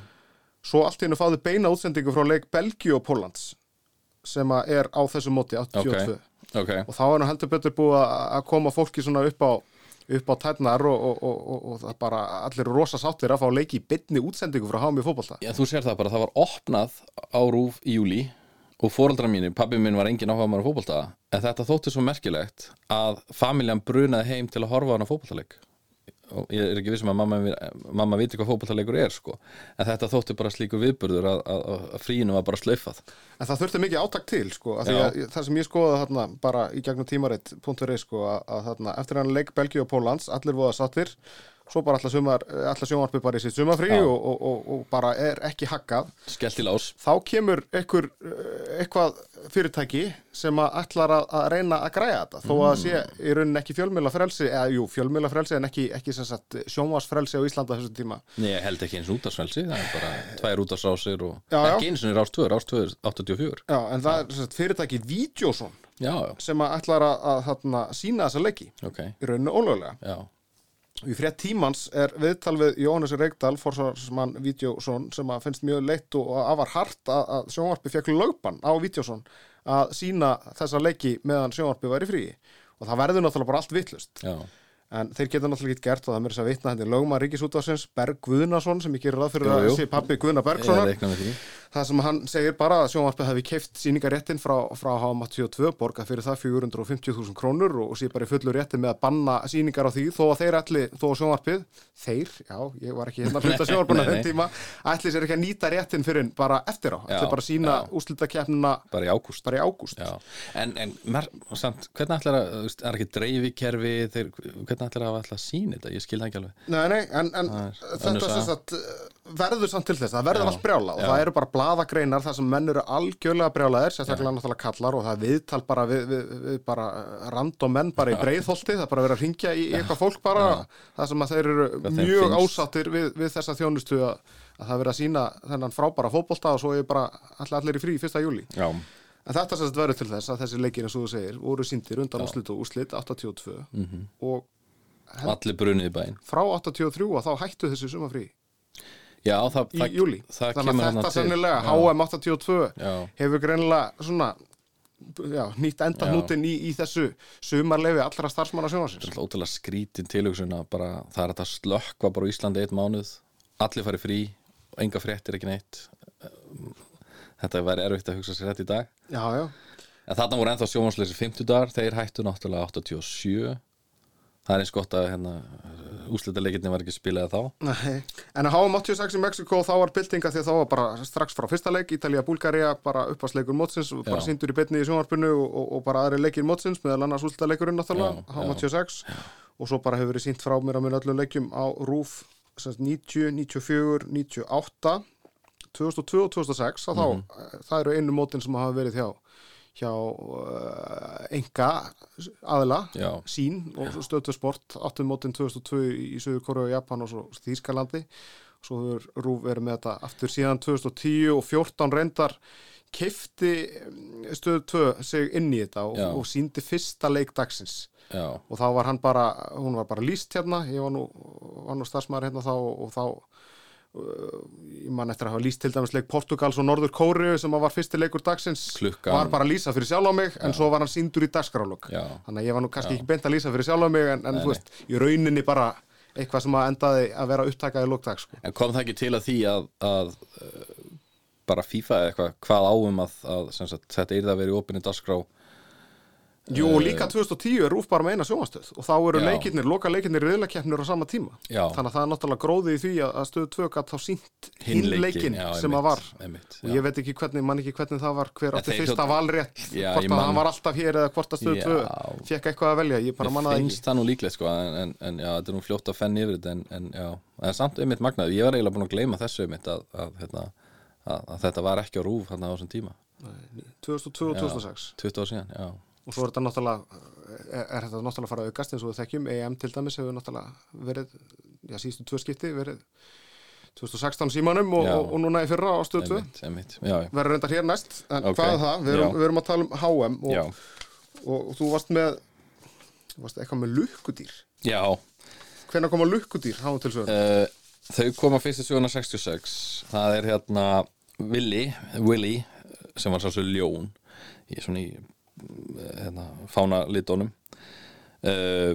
svo allt í hennu fáðu beina útsendingu frá leik Belgíu og Póllands sem er á þessu móti 82 ok. Og þá er nú heldur betur búið að koma fólki svona upp á upp á tætnar og, og, og, og, og það bara allir eru rosa sáttir að fá leiki í bytni útsendingu frá HM í fótbolta. Já, þú sér það bara, það var opnað á rúf í júli og fóreldrar mínir, pabbi minn var engin áhuga maður á fótbolta. En þetta þótti svo merkilegt að familjan brunaði heim til að horfa hann á fótboltaleik og ég er ekki vissum að mamma, mamma viti hvað fótboltaleikur er sko. En þetta þótti bara slíku viðburður að, að, að fríinu var bara slaufað. En það þurfti mikið átak til, sko, að það sem ég skoða þarna bara í gegnum tímaritt.is, sko, að, að þarna eftir hann leik Belgíu og Póllands, allir voða sattir, svo bara allar, sumar, allar sjónvarpi bara í sitt sumafrí Já. og, og, og, og bara er ekki lás. Þá kemur einhver, eh, eitthvað fyrirtæki sem að ætlar að, að reyna að græja þetta, þó að sé í rauninni ekki fjölmjöla frelsi, eða jú, fjölmjöla frelsi en ekki, ekki sjónvarsfrelsi á Íslanda þessum tíma. Nei, ég held ekki eins útarsvelsi, það er bara tvær útarsrásir og Já, ekki eins og rás 2, rás 2 er 84 Já, en það er sagt, fyrirtæki já, sem að ætlar að, að, að sína þessa leiki. Ok, í rauninni ólöglega. Í frétt tímans er viðtal við Jóhannes Reykdal, forsvarsmann Vídeóson, sem að finnst mjög leitt og afar hart að, að sjónvarpi fekk lögbann á Vídeóson að sína þessa leiki meðan sjónvarpi væri frí. Og það verður náttúrulega bara allt vittlust. Já, En þeir geta náttúrulega ekki gert og það mér þess að vitna henni lögma Ríkisútvarsins Berg Guðnason sem ég gerir ráð fyrir að sé pappi Guðna því. Það sem hann segir bara að sjónvarpið hefði keift síningaréttin frá, frá HM82, borgað fyrir það 450.000 krónur og, sé bara í fullu rétti með að banna síningar á því þó að þeir allir, þó að sjónvarpið, þeir, já, ég var ekki hérna að hluta [laughs] sjónvarpuna þeim tíma, ætli sér ekki að nýta réttin fyrir bara eftir á, ætli bara sína já. úrslitakeppnina bara í ágúst. bara í ágúst. Já, en, en samt, hvernig ætlar að, veist, er ekki dreifikerfi, þeir, hvernig ætlar að ætla að sína þetta, ég skil það ekki alveg. Nei, nei, en, en Það er þetta sagt uh, verður samt til þess, það verður Já. allt brjála og Já. það eru bara bladagreinar þar sem menn eru algjörlega brjálaðir, sérstaklega náttúrulega kallar og það er viðtal bara við, við, við bara random menn bara í breiðholti, það er bara verið að ringja í, eitthvað fólk bara, það sem að þeir eru þeim mjög ásáttir við, við þessa þjónustu að, að það er verið að sína þennan frábæra fótbolta og svo er bara allir, allir í frí 1. júli. Já, En þetta verður til þess að þessi leikir eins og þú segir voru síndir undan úslit og úslit 82 Mhm. og allir brunið í bæinn frá 83 og þá hættu þessi sumafrí Já, það, í það, júli. það Þannig kemur að þetta sennilega. HM 82 Já. hefur greinilega svona já, nýtt enda hnútin í, í þessu sumarlefi allra starfsmanna sjónvarsins. Þetta er ótrúlega skrítin tilhugsun að bara, það er þetta að slökkva bara Íslandi eitt mánuð, allir fari frí og enga fréttir ekki neitt þetta væri erfitt að hugsa sér þetta í dag Já, já. en þarna voru ennþá sjónvarsleysir 50 dagar þeir hættu náttúrulega 87 það er eins gott að hérna, úslitaleikinni var ekki spilaði þá Nei. En að HM 86 í Mexiko þá var byltinga því að þá var bara strax frá fyrsta leik, Ítalía, Búlgaria, bara uppasleikur mótsins og bara Já. síndur í betni í sjónvarpinu og, og, og bara aðri leikir mótsins meðal annars úrslitaleikurinn náttúrulega, Já, HM 86 og svo bara hefur verið sínt frá mér að mér öllum leikjum á RÚF sem sagt 90, 94, 98 2002 og 2006 að þá, Mhm. það eru einu mótin sem hafa verið hjá hjá enga aðila Já. sín og stöðtu sport áttum mótin 2002 í Söður Kóru og Japan og svo Þýskalandi. Svo hefur Rúf verið með þetta aftur síðan 2010 og 14 reyndar keifti stöðu 2 sig inn í þetta og, og síndi fyrsta leik dagsins. Já, og þá var hann bara, hún var bara líst hérna, ég var nú, var nú starfsmæður hérna þá og, og þá ég man eftir að hafa líst til dæmis leik Portugals og Norður Kóriu sem var fyrsti leikur dagsins. Klukkan- var bara að lýsa fyrir sjálf á mig en svo var hann síndur í dagskrálog Já. þannig að ég var nú kannski ekki beint að lýsa fyrir sjálf á mig en, en þú veist, í rauninni bara eitthvað sem að endaði að vera upptakað í lókdag sko. en kom það ekki til að því að, að uh, bara FIFA eða eitthvað, hvað áum að, að sagt, þetta er það að vera í opinni dagskrá Jú, og líka 2010 er Rúf bara með eina sjónvastöð og þá eru leikirnir, loka leikirnir riðlakeppnir á sama tíma. Já. þannig að það er náttúrulega gróði í því að stöðu 2 gætt þá sínt hinn leikin sem einmitt, að var. einmitt, og ég veit ekki hvernig, man ekki hvernig það var hver átti fyrsta valrétt hvort ég að hann var alltaf hér eða hvort að stöðu. 2 fekk eitthvað að velja, ég bara Mér manna það ekki. finnst það nú líklegt sko en, en, en já, þetta er nú fljótt að fenni yfir þetta en, en já, það er samt einmitt magnað ég var eiginlega búin að gleyma þessu einmitt að, að, hérna, 2002 og 2006 20 ár síðan, já og svo er þetta náttúrulega er, þetta náttúrulega að fara að aukast eins og við þekkjum. EM til dæmis hefur náttúrulega verið já, síðustu tvö skipti verið 2016 símanum og, og, og núna í fyrra á stöð 2 einmitt, einmitt, já, já, verður reyndar hér næst en Ok, hvað er það? Við erum, við erum að tala um HM og, og, þú varst með varst eitthvað með lukkudýr. Já. hvenær koma lukkudýr HM til sögur? Uh, þau koma fyrst í 766 það er hérna Willi, Willi sem var svolítið ljón í svona í hérna, fána litónum uh,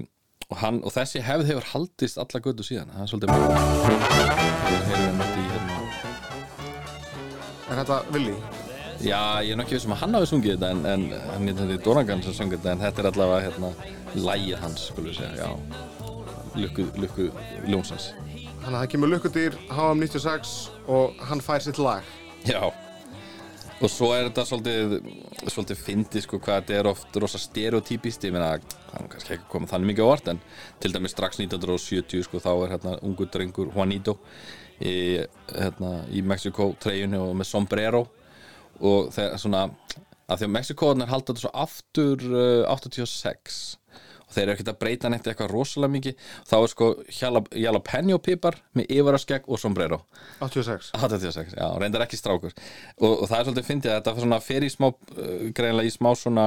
og, hann, og þessi hefð hefur haldist alla götu síðan. Það er svolítið mjög hérna. Er þetta Willi? Já, ég er nokkið sem að hann hafi sungið þetta en, en hann er þetta í Donagan sem sungið þetta en þetta er allavega hérna lægir hans, lukku, lukku ljónsins. Þannig að það kemur lukkudýr HM 96 og hann fær sitt lag. Já og svo er þetta svolítið svolítið fyndið sko hvað þetta er oft rosa stereotypist, ég meina það er kannski ekki komið þannig mikið á orð en til dæmis strax 1970 sko þá er hérna ungu drengur Juanito í, hérna, í Mexiko treyjunni og með sombrero. Og þegar svona að því að Mexikoðarnir halda þetta svo aftur uh, 86 og þeir eru ekkert að breyta neitt eitthvað rosalega mikið þá er sko jala- jalapeno pipar með yfaraskegg og sombrero. 86 86, já, reyndar ekki strákur. Og, og það er svolítið fyndið að þetta í smá, uh, greinlega í smá svona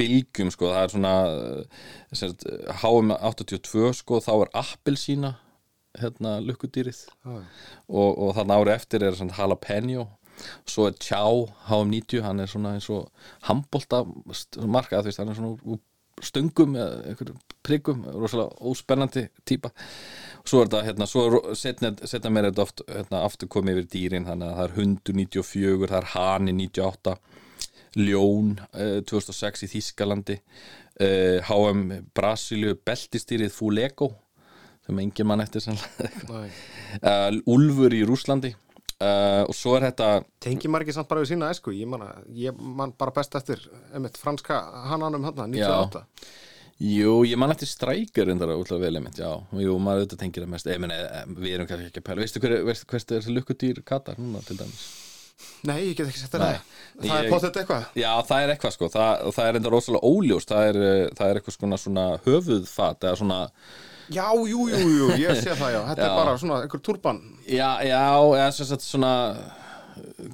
bylgjum, sko, það er svona uh, sagt, HM 82, sko, þá er appelsína hérna, lukkudýrið. Já. og, og þarna ári eftir er svona jalapeno svo er Tjá HM 90, hann er svona eins og handbolta marka, þú veist, hann er svona úr stöngum eða einhverjum priggum, rosalega óspennandi típa. Svo er þetta, hérna, svo setna, setna mér þetta oft hérna, aftur komið yfir dýrin, þannig að það er hundur 94, það er hani 98 ljón eh, 2006 í Þískalandi eh, HM Brasilíu beltistýrið Fulego sem engin mann eftir uh, Úlfur í Rúslandi uh, og svo er þetta Tengi ekki samt bara við sína æsku ég man, ég man bara best eftir einmitt franska hananum hann 98 Jú, ég man eftir strækjar endara útláð vel einmitt, já. Jú, maður auðvitað tengir það mest Ég meni, við erum kannski ekki að pæla. Veistu hver, veistu, hvert er lukkudýr Katar núna til dæmis? Nei, ég get ekki sett það. Það er potið eitthvað. Já, það er eitthvað sko, það, það er enda rosalega óljóst. Það er, eh, það er eitthvað svona höfuðfat eða svona Já, jú, jú, jú, ég sé það já. [laughs] Þetta Já. er bara svona einhver turban Já, já, eða sem sagt svona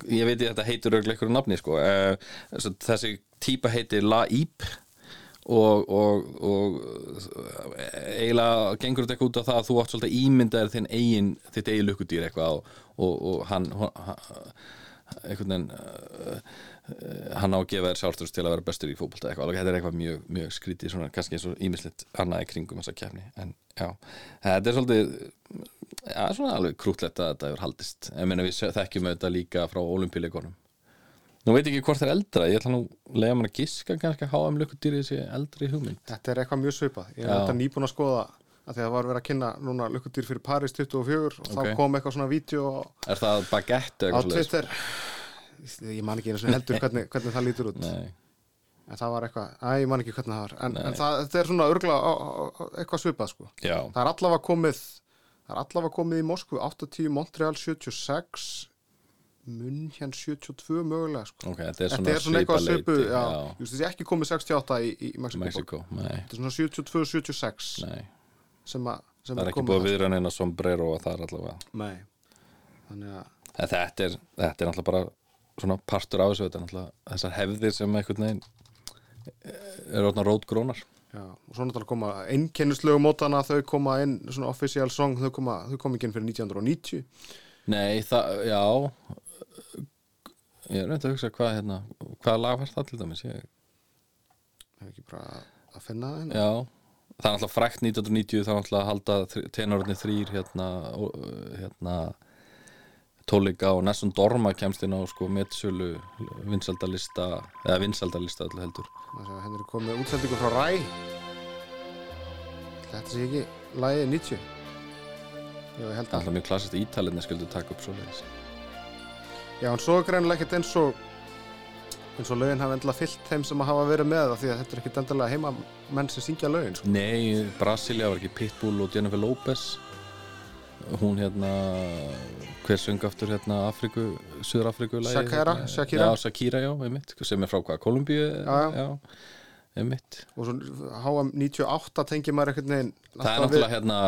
ég veit ég þetta heitur örglega einhverju nafni sko. Eh, þessi típa heitir La Íp og, og, og eiginlega gengur þetta eitthvað út af það að þú átt svolítið ímyndaðir þinn eigin, þitt eigin lukkudýr eitthvað og, og, og hann, hann einhvern veginn uh, hann á að gefa þér sjálfstrust til að vera bestur í fótbolta eitthvað, þetta er eitthvað mjög, mjög skrítið svona, kannski eins og ímislitt annað í kringum þessa kefni, en já. Þetta er svolítið já, svona alveg krútlegt að þetta hefur haldist. Ég meina við þekkjum þetta líka frá olimpíuleikonum nú veit ekki hvort það er eldra ég ætla nú að lega mann að giska kannski að HM lukkudýri þessi eldri hugmynd. Þetta er eitthvað mjög svipað. Ég er Já. þetta nýbúin að skoða að því að það var verið að kynna núna lukkudýr fyrir Paris 24 og Ok. þá kom eitthvað svona vídeo á, er það baguette á eitthvað svoleiðis? Twitter Ég man ekki einu sinni heldur hvernig, hvernig það lítur út. Nei, en það var eitthvað, að ég man ekki hvernig það var. En, en það, þetta er svona örgla eitthvað svipað sko. Já, það er allavega komið það er allavega komið í Moskvu 80, Montreal 76 Munn hérna 72 mögulega sko. Ok, þetta er Þetta svona, er svona eitthvað svipu, Just, þessi ekki komið 68 í, í Mexiko. Þetta er svona 72-76 nei. sem, að- sem það er ekki búið að þar. viðra neina sombrero og það er allavega. Nei, þannig að þetta er, þetta er náttúrulega bara svona partur af þessu, er þessar hefðir sem einhvern veginn eru orðna rótgrónar. Já, og svo náttúrulega koma einnkennislegu mótana, þau koma inn svona official song, þau koma, þau koma ekki inn fyrir 1990 Nei, það, já. Ég er reynd að hugsa hvað hérna, hvaða lag var það til dæmis? Ég, Hefur ekki bara að finna það hérna. Já, það er náttúrulega frækt 1990 þá náttúrulega að halda tenorðni þrýr hérna, hérna tónleika og Nessun Dorma kemst inn á sko metsölu vinsaldalista eða vinsaldalista öllu heldur. Að henni er komið útsendingu frá Ræ Þetta sé ekki lagið 90 Já, ég held Það er að. alltaf mjög klassist ítalinni skildu taka upp svo leiðis Já, en svo er greinilega ekkert eins og eins og lögin hafa endilega fyllt þeim sem að hafa verið með það því að þetta er ekkert endilega heima menn sem syngja lögin sko. Nei, Brasilia var ekki Pitbull og Jennifer Lopez hún hérna hver söng aftur hérna Afriku, Suður Afriku Shakira, Shakira. Já, Shakira, já, einmitt sem er frá hvað, Kolumbíu Já, já. einmitt og svo HM 98 tengir maður einhvern veginn Það er náttúrulega hérna.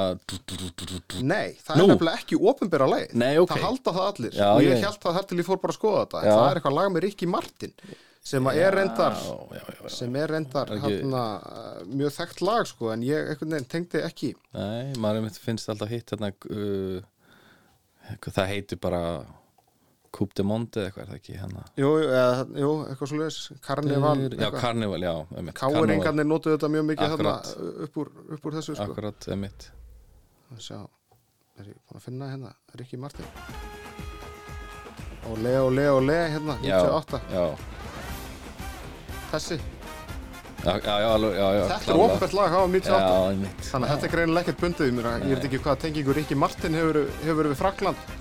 Nei, það er nefnilega ekki ofinbera lagið Nei, ok. Það halda það allir og ég, held það þar til ég fór bara að skoða þetta það er eitthvað lag með Ricky Martin sem er reyndar Já, já, já, sem er reyndar ekki- hérna, mjög þekkt lag sko en ég tengdi ekki. Nei, maður finnst alltaf hitt hérna uh, það heitir bara Coupe de Monde eða eitthvað er það ekki hérna? Jú, eða, jú eitthvað svo leiðis Karnival Já. Karnival, já, Carnival, Káringarnir notuðu þetta mjög mikið Akkurat. upp upp úr þessu sko. Akkurat, einmitt. Að sjá, er ég búin að finna hérna Rikki Martin? Og le og le og le hérna, Já, 98, já, þessi. Já, já, alveg, já, já þetta er opert lag, hafa 98 Já, einmitt. Þannig að þetta er greinilega ekkert bundið í mér ég veit ekki hvað tengingu Rikki Martin hefur, hefur við Frakland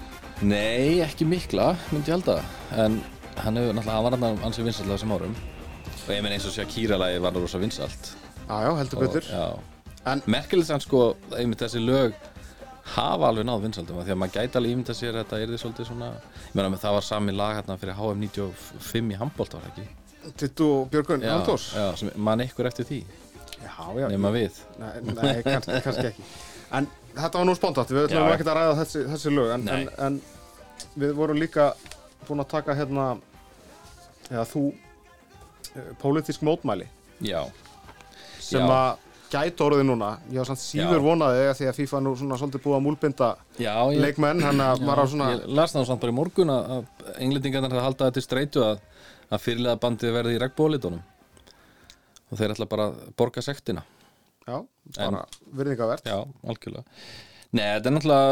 Nei, ekki mikla, myndi ég halda. En hann hefur náttúrulega, hann var hann ansið vinsalt á þessum árum. Og ég meina eins og Shakira-lagi var það rosa vinsalt já, já, heldur betur. merkilegt sann sko, einmitt þessi lög hafa alveg náð vinsaldum af því að maður gæti alveg ímynda sér að þetta er því svolítið svona ég meina það var sami lag hérna fyrir HM 95 í handbólt var það ekki Tittu og Björgun Halldórs? mann ykkur eftir því. Nema við. Nei, nei kannski, kannski ekki. En þetta var nú spontant, við ætlum ekki að ræða þessi, þessi lög en, en, en við vorum líka búin að taka hérna eða þú uh, pólitísk mótmæli. Já, sem Já. að gæti orðið núna. Ég var samt síður Já. vonaði því að FIFA nú svona svolítið búið að múlbinda leikmenn hann að maður á svona ég las það samt bara í morgun að, að halda þetta til streitu að, að fyrirlega bandið verði í regnbólitunum og þeir ætla bara að borga sektina. Já, bara virðingavert Já, algjörlega. Nei, þetta er náttúrulega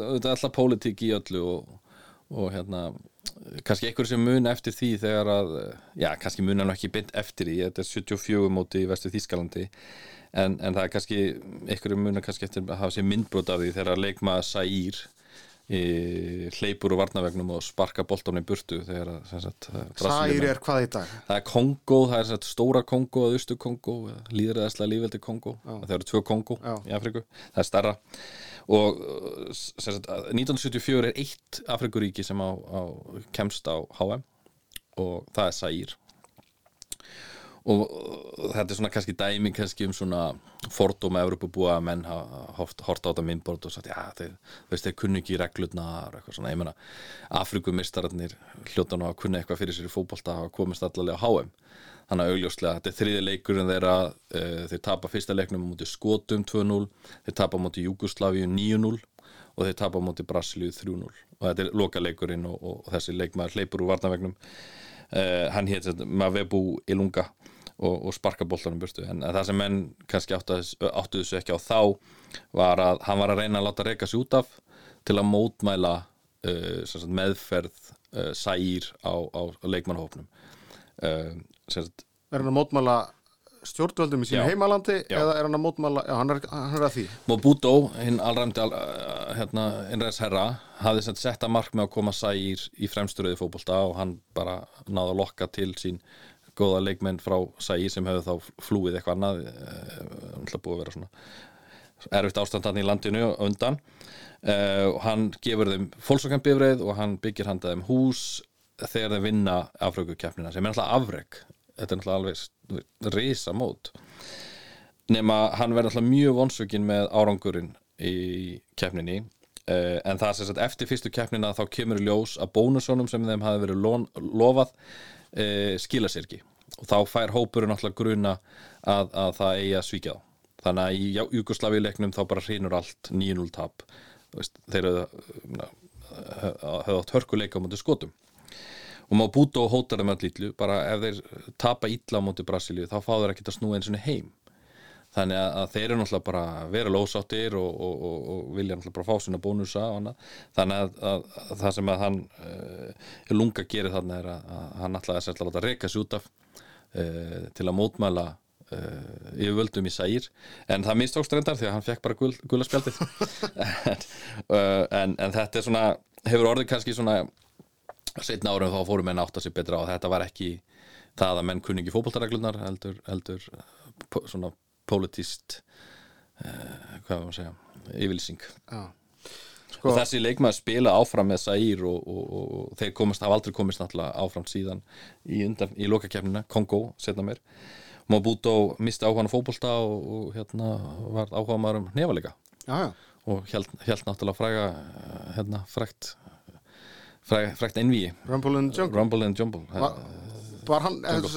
þetta er alltaf pólitík í öllu og, og hérna kannski einhver sem muna eftir því þegar að já, kannski muna nú ekki beint eftir því þetta er 74 móti í vestu Þískalandi en, en það er kannski einhverjum muna kannski eftir að hafa sér myndbrot af því þegar leikmaður Sæýr í hleypur og varnavegnum og sparka boltanum í burtu þegar Særi er hvað í dag? Það er Kongo, það er sagt, stóra Kongo og austu Kongo, líðræðislega lífveldi Kongo það eru tvö Kongo Já. í Afriku það er starra og uh, sagt, 1974 er eitt Afrikuríki sem á, á, kemst á HM og það er Sæir og þetta er svona kannski dæmi kannski um svona fordóma Evropabúa að menn hafa hort á þetta minnbord og sagt, já, þeir, veist, þeir kunni ekki reglurnar eitthvað svona, ég meina Afrikumistararnir hljóta nú að kunna eitthvað fyrir sér í fótbolta og komist allavega á HM þannig að augljóslega, þetta er þriði leikur en þeirra, uh, þeir tapa fyrsta leiknum á móti Skotum 2-0, þeir tapa á móti Júgoslavíu 9-0 og þeir tapa á móti Brasilíu 3-0 og þetta er loka leikurinn og, og, og þessi leikmaður hleypur úr varnavegnum uh, hann hétt Mavebu Ilunga og, og sparka boltanum burtu en það sem menn kannski áttu, áttu þessu ekki á þá var að hann var að reyna að láta reyka sig út af til að mótmæla uh, sagt, meðferð uh, sægir á, á leikmannhópnum uh, sem sagt, Er hann að mótmæla stjórnvöldum í sínu Já. heimalandi Já. eða er hann að mótmæla, já, hann er, hann er að því Mobuto, hinn allræmdi al, uh, hérna, innræðs herra hafði sett að mark með að koma sægir í fremsturöði fótbolta og hann bara náði að lokka til sín góða leikmenn frá sægir sem hefði þá flúið eitthvað annað uh, búið að vera svona erfitt ástandan í landinu undan. Uh, og hann gefur þeim fólksokkanbifreið og hann byggir handa þeim hús þegar þeim vinna afrökukeppnina sem er alltaf afrek. Þetta er alltaf alveg risa mót nema hann verður alltaf mjög vonsökin með árangurinn í keppninni. Uh, en það sem sagt eftir fyrstu keppnina þá kemur ljós að bónusónum sem þeim hafi verið lofað uh, skila sér ekki. Og þá fær hópurinn alltaf gruna að, að það eigi að svíkja þá. Þannig að í Júgoslavíuleiknum þá bara hreinur allt 9-0 tap. Þeir höfðu átt hörkuleika á mútið skotum. Og má búta og hóta þeim ítlu bara ef þeir tapa ítla á mútið Brasilíu þá fá þeir ekkert að snúa eins og heim þannig að, að þeir eru náttúrulega bara vera lósáttir og, og, og, og vilja náttúrulega bara fá sína bónusa og þannig að, að, að það sem að hann uh, lunga gerir þarna er að, hann ætlaði að setja að láta reyka sig út af uh, til að mótmæla uh, yfirvöldum í sægir en það mistókst reyndar því að hann fekk bara gul, gula spjaldið. [laughs] En, uh, en, en þetta er svona hefur orðið kannski svona setna árum þá fórum menn átt að sér betra að þetta var ekki það að menn kunni ekki fótboltareglunar heldur, heldur svona politist uh, hvað var að segja yfirlýsing. Já. og þessi leikmaður spila áfram með Saír og, og, og, og þeir komast, hafa aldrei komist náttúrulega áfram síðan í, undan, í lokakefnina, Kongo setna mér Mobuto misti áhugan á fótbolta og, og hérna var áhuga maður um nefalega og held, held náttúrulega fræga eh, hérna frægt frægt, envíi Rumble the Jungle. Rumble and Jumble Var, var hann, eða þú var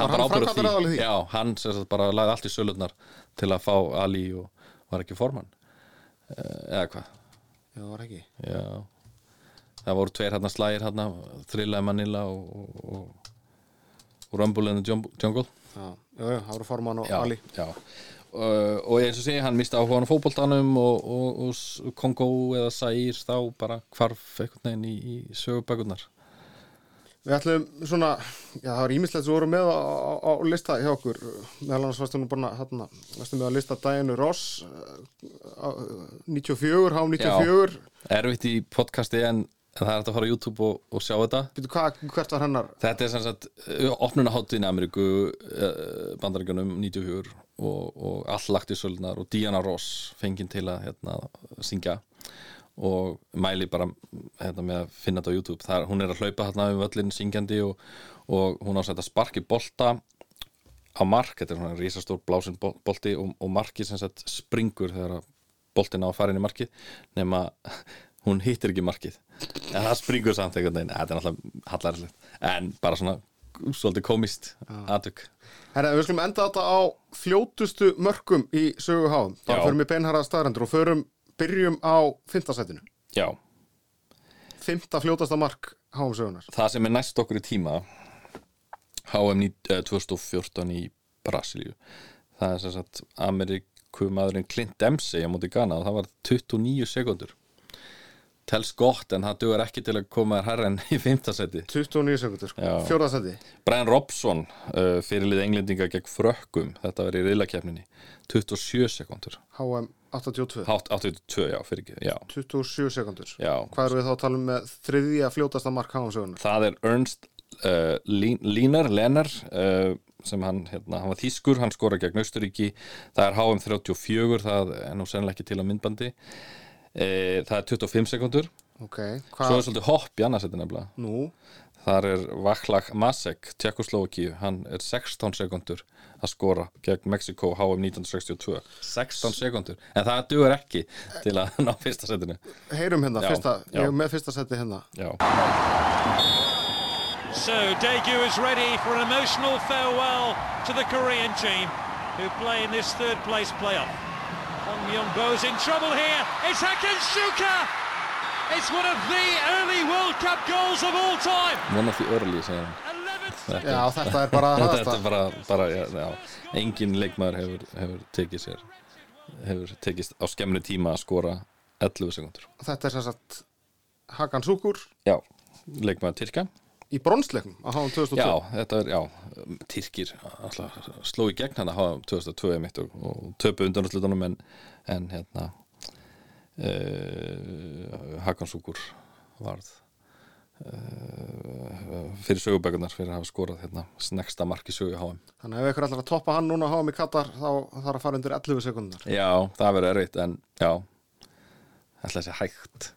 hann bara ábyrgð á framkvæmdur aðalið því? Já, hann sem sagt bara lagði allt í sölurnar til að fá Ali og var ekki formann. Eh, eða hvað? Já, var ekki. Já. Það voru tveir hérna slægir hérna Thrilla Manila og, og, og, Rumble and the Jungle. Já, já, það voru Forman og Ali. já. Uh, og eins og segi, hann misti áhugan á fótboltanum og, og, og Kongo eða Sæir þá bara hvarf einhvern veginn í, í sögubækurnar Við ætlum svona, já það var ímislegt sem voru með á, á, á lista hjá okkur. Meðal annars varstu nú bara hérna, varstu með að lista Diana Ross eh, á, 94, H 94 Erfitt í podcasti en, en það er hægt að fara á YouTube og, og sjá þetta. Býtu, hvað, hvert var hennar? Þetta er sem sagt opnunaháttin í Ameríku uh, bandaríkjunum 94 og, og all lagt í sölunar og Diana Ross fenginn til að hérna, syngja og mæli bara hérna, með að finna þetta á YouTube. Þar, hún er að hlaupa hérna um völlin syngjandi og, og hún á að sparki bolta á mark, þetta er svona risastór blásin bol- bolti og, og marki sem sagt springur þegar boltin á að fara inn í markið nema [laughs] hún hittir ekki markið. En það springur samt einhvern veginn. Þetta er náttúrulega hallarilegt en bara svona svolítið komist aðtök Herra, við skulum enda þetta á fljótustu mörkum í sögu háum þá förum við beinhara staðrendur og förum byrjum á fimmtasætinu Já, fimmta fljótasta mark háum sögunar það sem er næst okkur í tíma HM ní- eh, 2014 í Brasilíu. Það er sem sagt Amerikumadurinn Clint Dempsey á móti Ghana og það var 29 sekundur telst gott en það dugar ekki til að koma þér herra en í fimmtasæti 29 sekundur sko, Já. fjórðasendi Brian Robson uh, fyrirlið englendinga gegn frökkum. Þetta var í riðlakefninni 27 sekundur HM 82 Hátt 82, já, fyrir ekki, já, 27 sekundur já. Hvað eru við þá að tala um með þriðja fljótasta mark HM sögunar? Það er Ernst uh, Lín- Línar, Lennar uh, sem hann, hérna, hann var þýskur, hann skora gegn Austuríki, það er HM 34 það er nú sennilega ekki til á myndbandi. Uh, það er 25 sekundur Ok, svo er svolítið hopp í annarsetti nefnilega. Nú, þar er Vaclav Masek Tjekkoslovakíu, hann er 16 sekundur að skora gegn Mexiko HM 1962, 16 sekundur en það dugur ekki til að ná fyrsta setinu heyrum hérna, Já, fyrsta, já. ég er með fyrsta seti hérna Já, So Daegu is ready for an emotional farewell to the Korean team who play in this third place playoff. Hong Myung-bo's in trouble here. It's Hakan Shuka! It's one of the early World Cup goals of all time. one of the early segir hann. 11th Já, þetta er bara [laughs] þetta hraðasta er bara, bara já, já, engin leikmaður hefur, hefur tekið sér hefur tekist á skemmri tíma að skora 11 sekundur Þetta er sem sagt Hakan Súkur já, leikmaður Tyrka í bronsleiknum á HM 2002 já, þetta er, já, Tyrkir alltaf, sló í gegn hann að hafa 2002 mitt og, og töpu undanúrslutunum en, en hérna uh, Hakan Súkur varð uh, fyrir sögubækunar fyrir að hafa skorað hérna snegsta marki sögu HM Þannig ef ykkur ætlar að toppa hann núna HM í Katar þá þarf að fara undir 11 sekundar Já, það verður erfitt en já, ætla að sé hægt.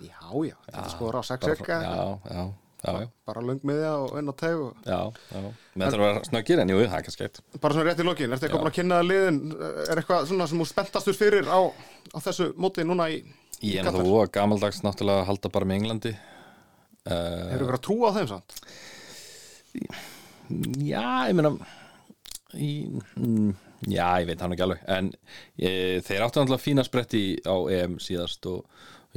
Já, já, þetta skoður á 6 bara, ekka já, já, já, já, bara löngmiðja og inn á teg og... já, já. Með þetta að vera snöggir en jú, það er kannski eitt. Bara svona rétt í lokin, ertu eitthvað búin að kynna liðin? Er eitthvað svona sem þú spenntastur fyrir á, á þessu móti núna í Ég er náttúrulega voða gamaldags náttúrulega halda bara með Englandi. Hefur ykkur að trúa á þeim samt? Já, ég meina mm, Já, ég veit hann ekki alveg en ég, þeir áttu náttúrulega fína spretti á EM síðast og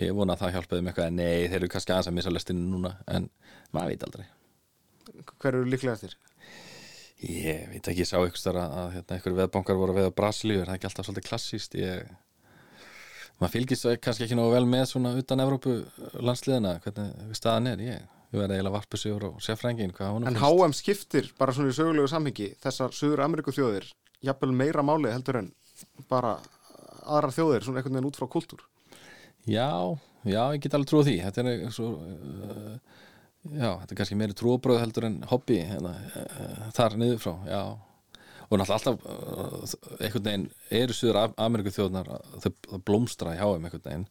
ég vona að það hjálpaði með eitthvað en nei, þeir eru kannski aðeins að missa lestinu núna en maður veit aldrei. Hver eru líklega eftir? Ég veit ekki, ég sá ykkur stara að hérna, ykkur veðbankar voru að veða Brasilíu er það ekki alltaf svolítið klassíst ég... maður fylgist kannski ekki nógu vel með svona utan Evrópu landsliðina hvernig staðan er? Ég, ég verði eiginlega varpu sig á sérfrængin en. HM skiptir bara svona í sögulegu samhengi þessar Suður Ameríku þjóðir jafnvel meira máli heldur en bara aðrar þjóðir svona einhvern veginn út frá kultúr Já, já, ég get alveg trúið því. Þetta er svo uh, já, þetta er kannski meiri trúabröð heldur en hobby hérna, uh, þar niður frá já, og náttúrulega alltaf uh, einhvern veginn eru Suður Ameríku þjóðnar þau blómstra í HM einhvern veginn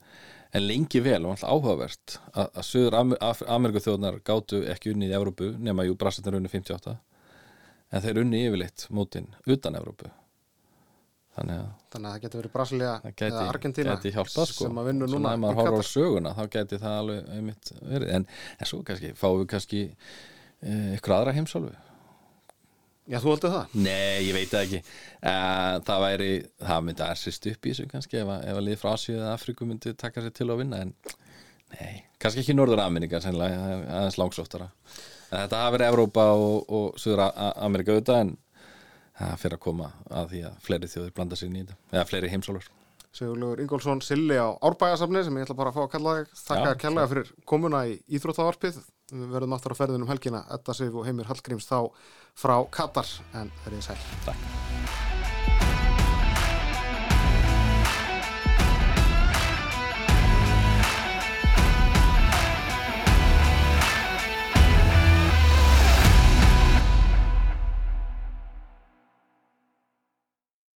en lengi vel og alltaf áhugavert að, að Suður Ameríku þjóðnar gátu ekki unni í Evrópu nema jú Brasilin unni 58 en þeir unni yfirleitt mótin utan Evrópu þannig að þannig að það getur verið Brasilia gæti, eða Argentina gæti hjálpað sko. sem að vinna núna ef í maður horfir á söguna þá gæti það alveg einmitt verið. En, en svo kannski fáum við kannski eh, ykkur aðra heimsálfu? Já, þú heldur það? Nei, ég veit ekki. Uh, það væri, það myndi að sýst upp í þessu kannski ef að, að lið frá Asíu eða Afríku myndi taka sér til að vinna en nei, kannski ekki Norður Ameríka sennilega, aðeins langsóttara. En þetta hafi verið Evrópa og, og Suður Ameríka auðvitað en það fyrir að koma að því að fleiri þjóðir blanda sér þetta, eða fleiri heimsálfur. Sigurlegur Ingólfsson Silli á Árbægasafni sem ég ætla bara að fá að kalla þig. Þakka kærlega fyrir komuna í Íþróttavarpið. Við verðum aftur á ferðinum helgina. Edda Sif og Heimir Hallgríms þá frá Katar. En það er ég sæl. Takk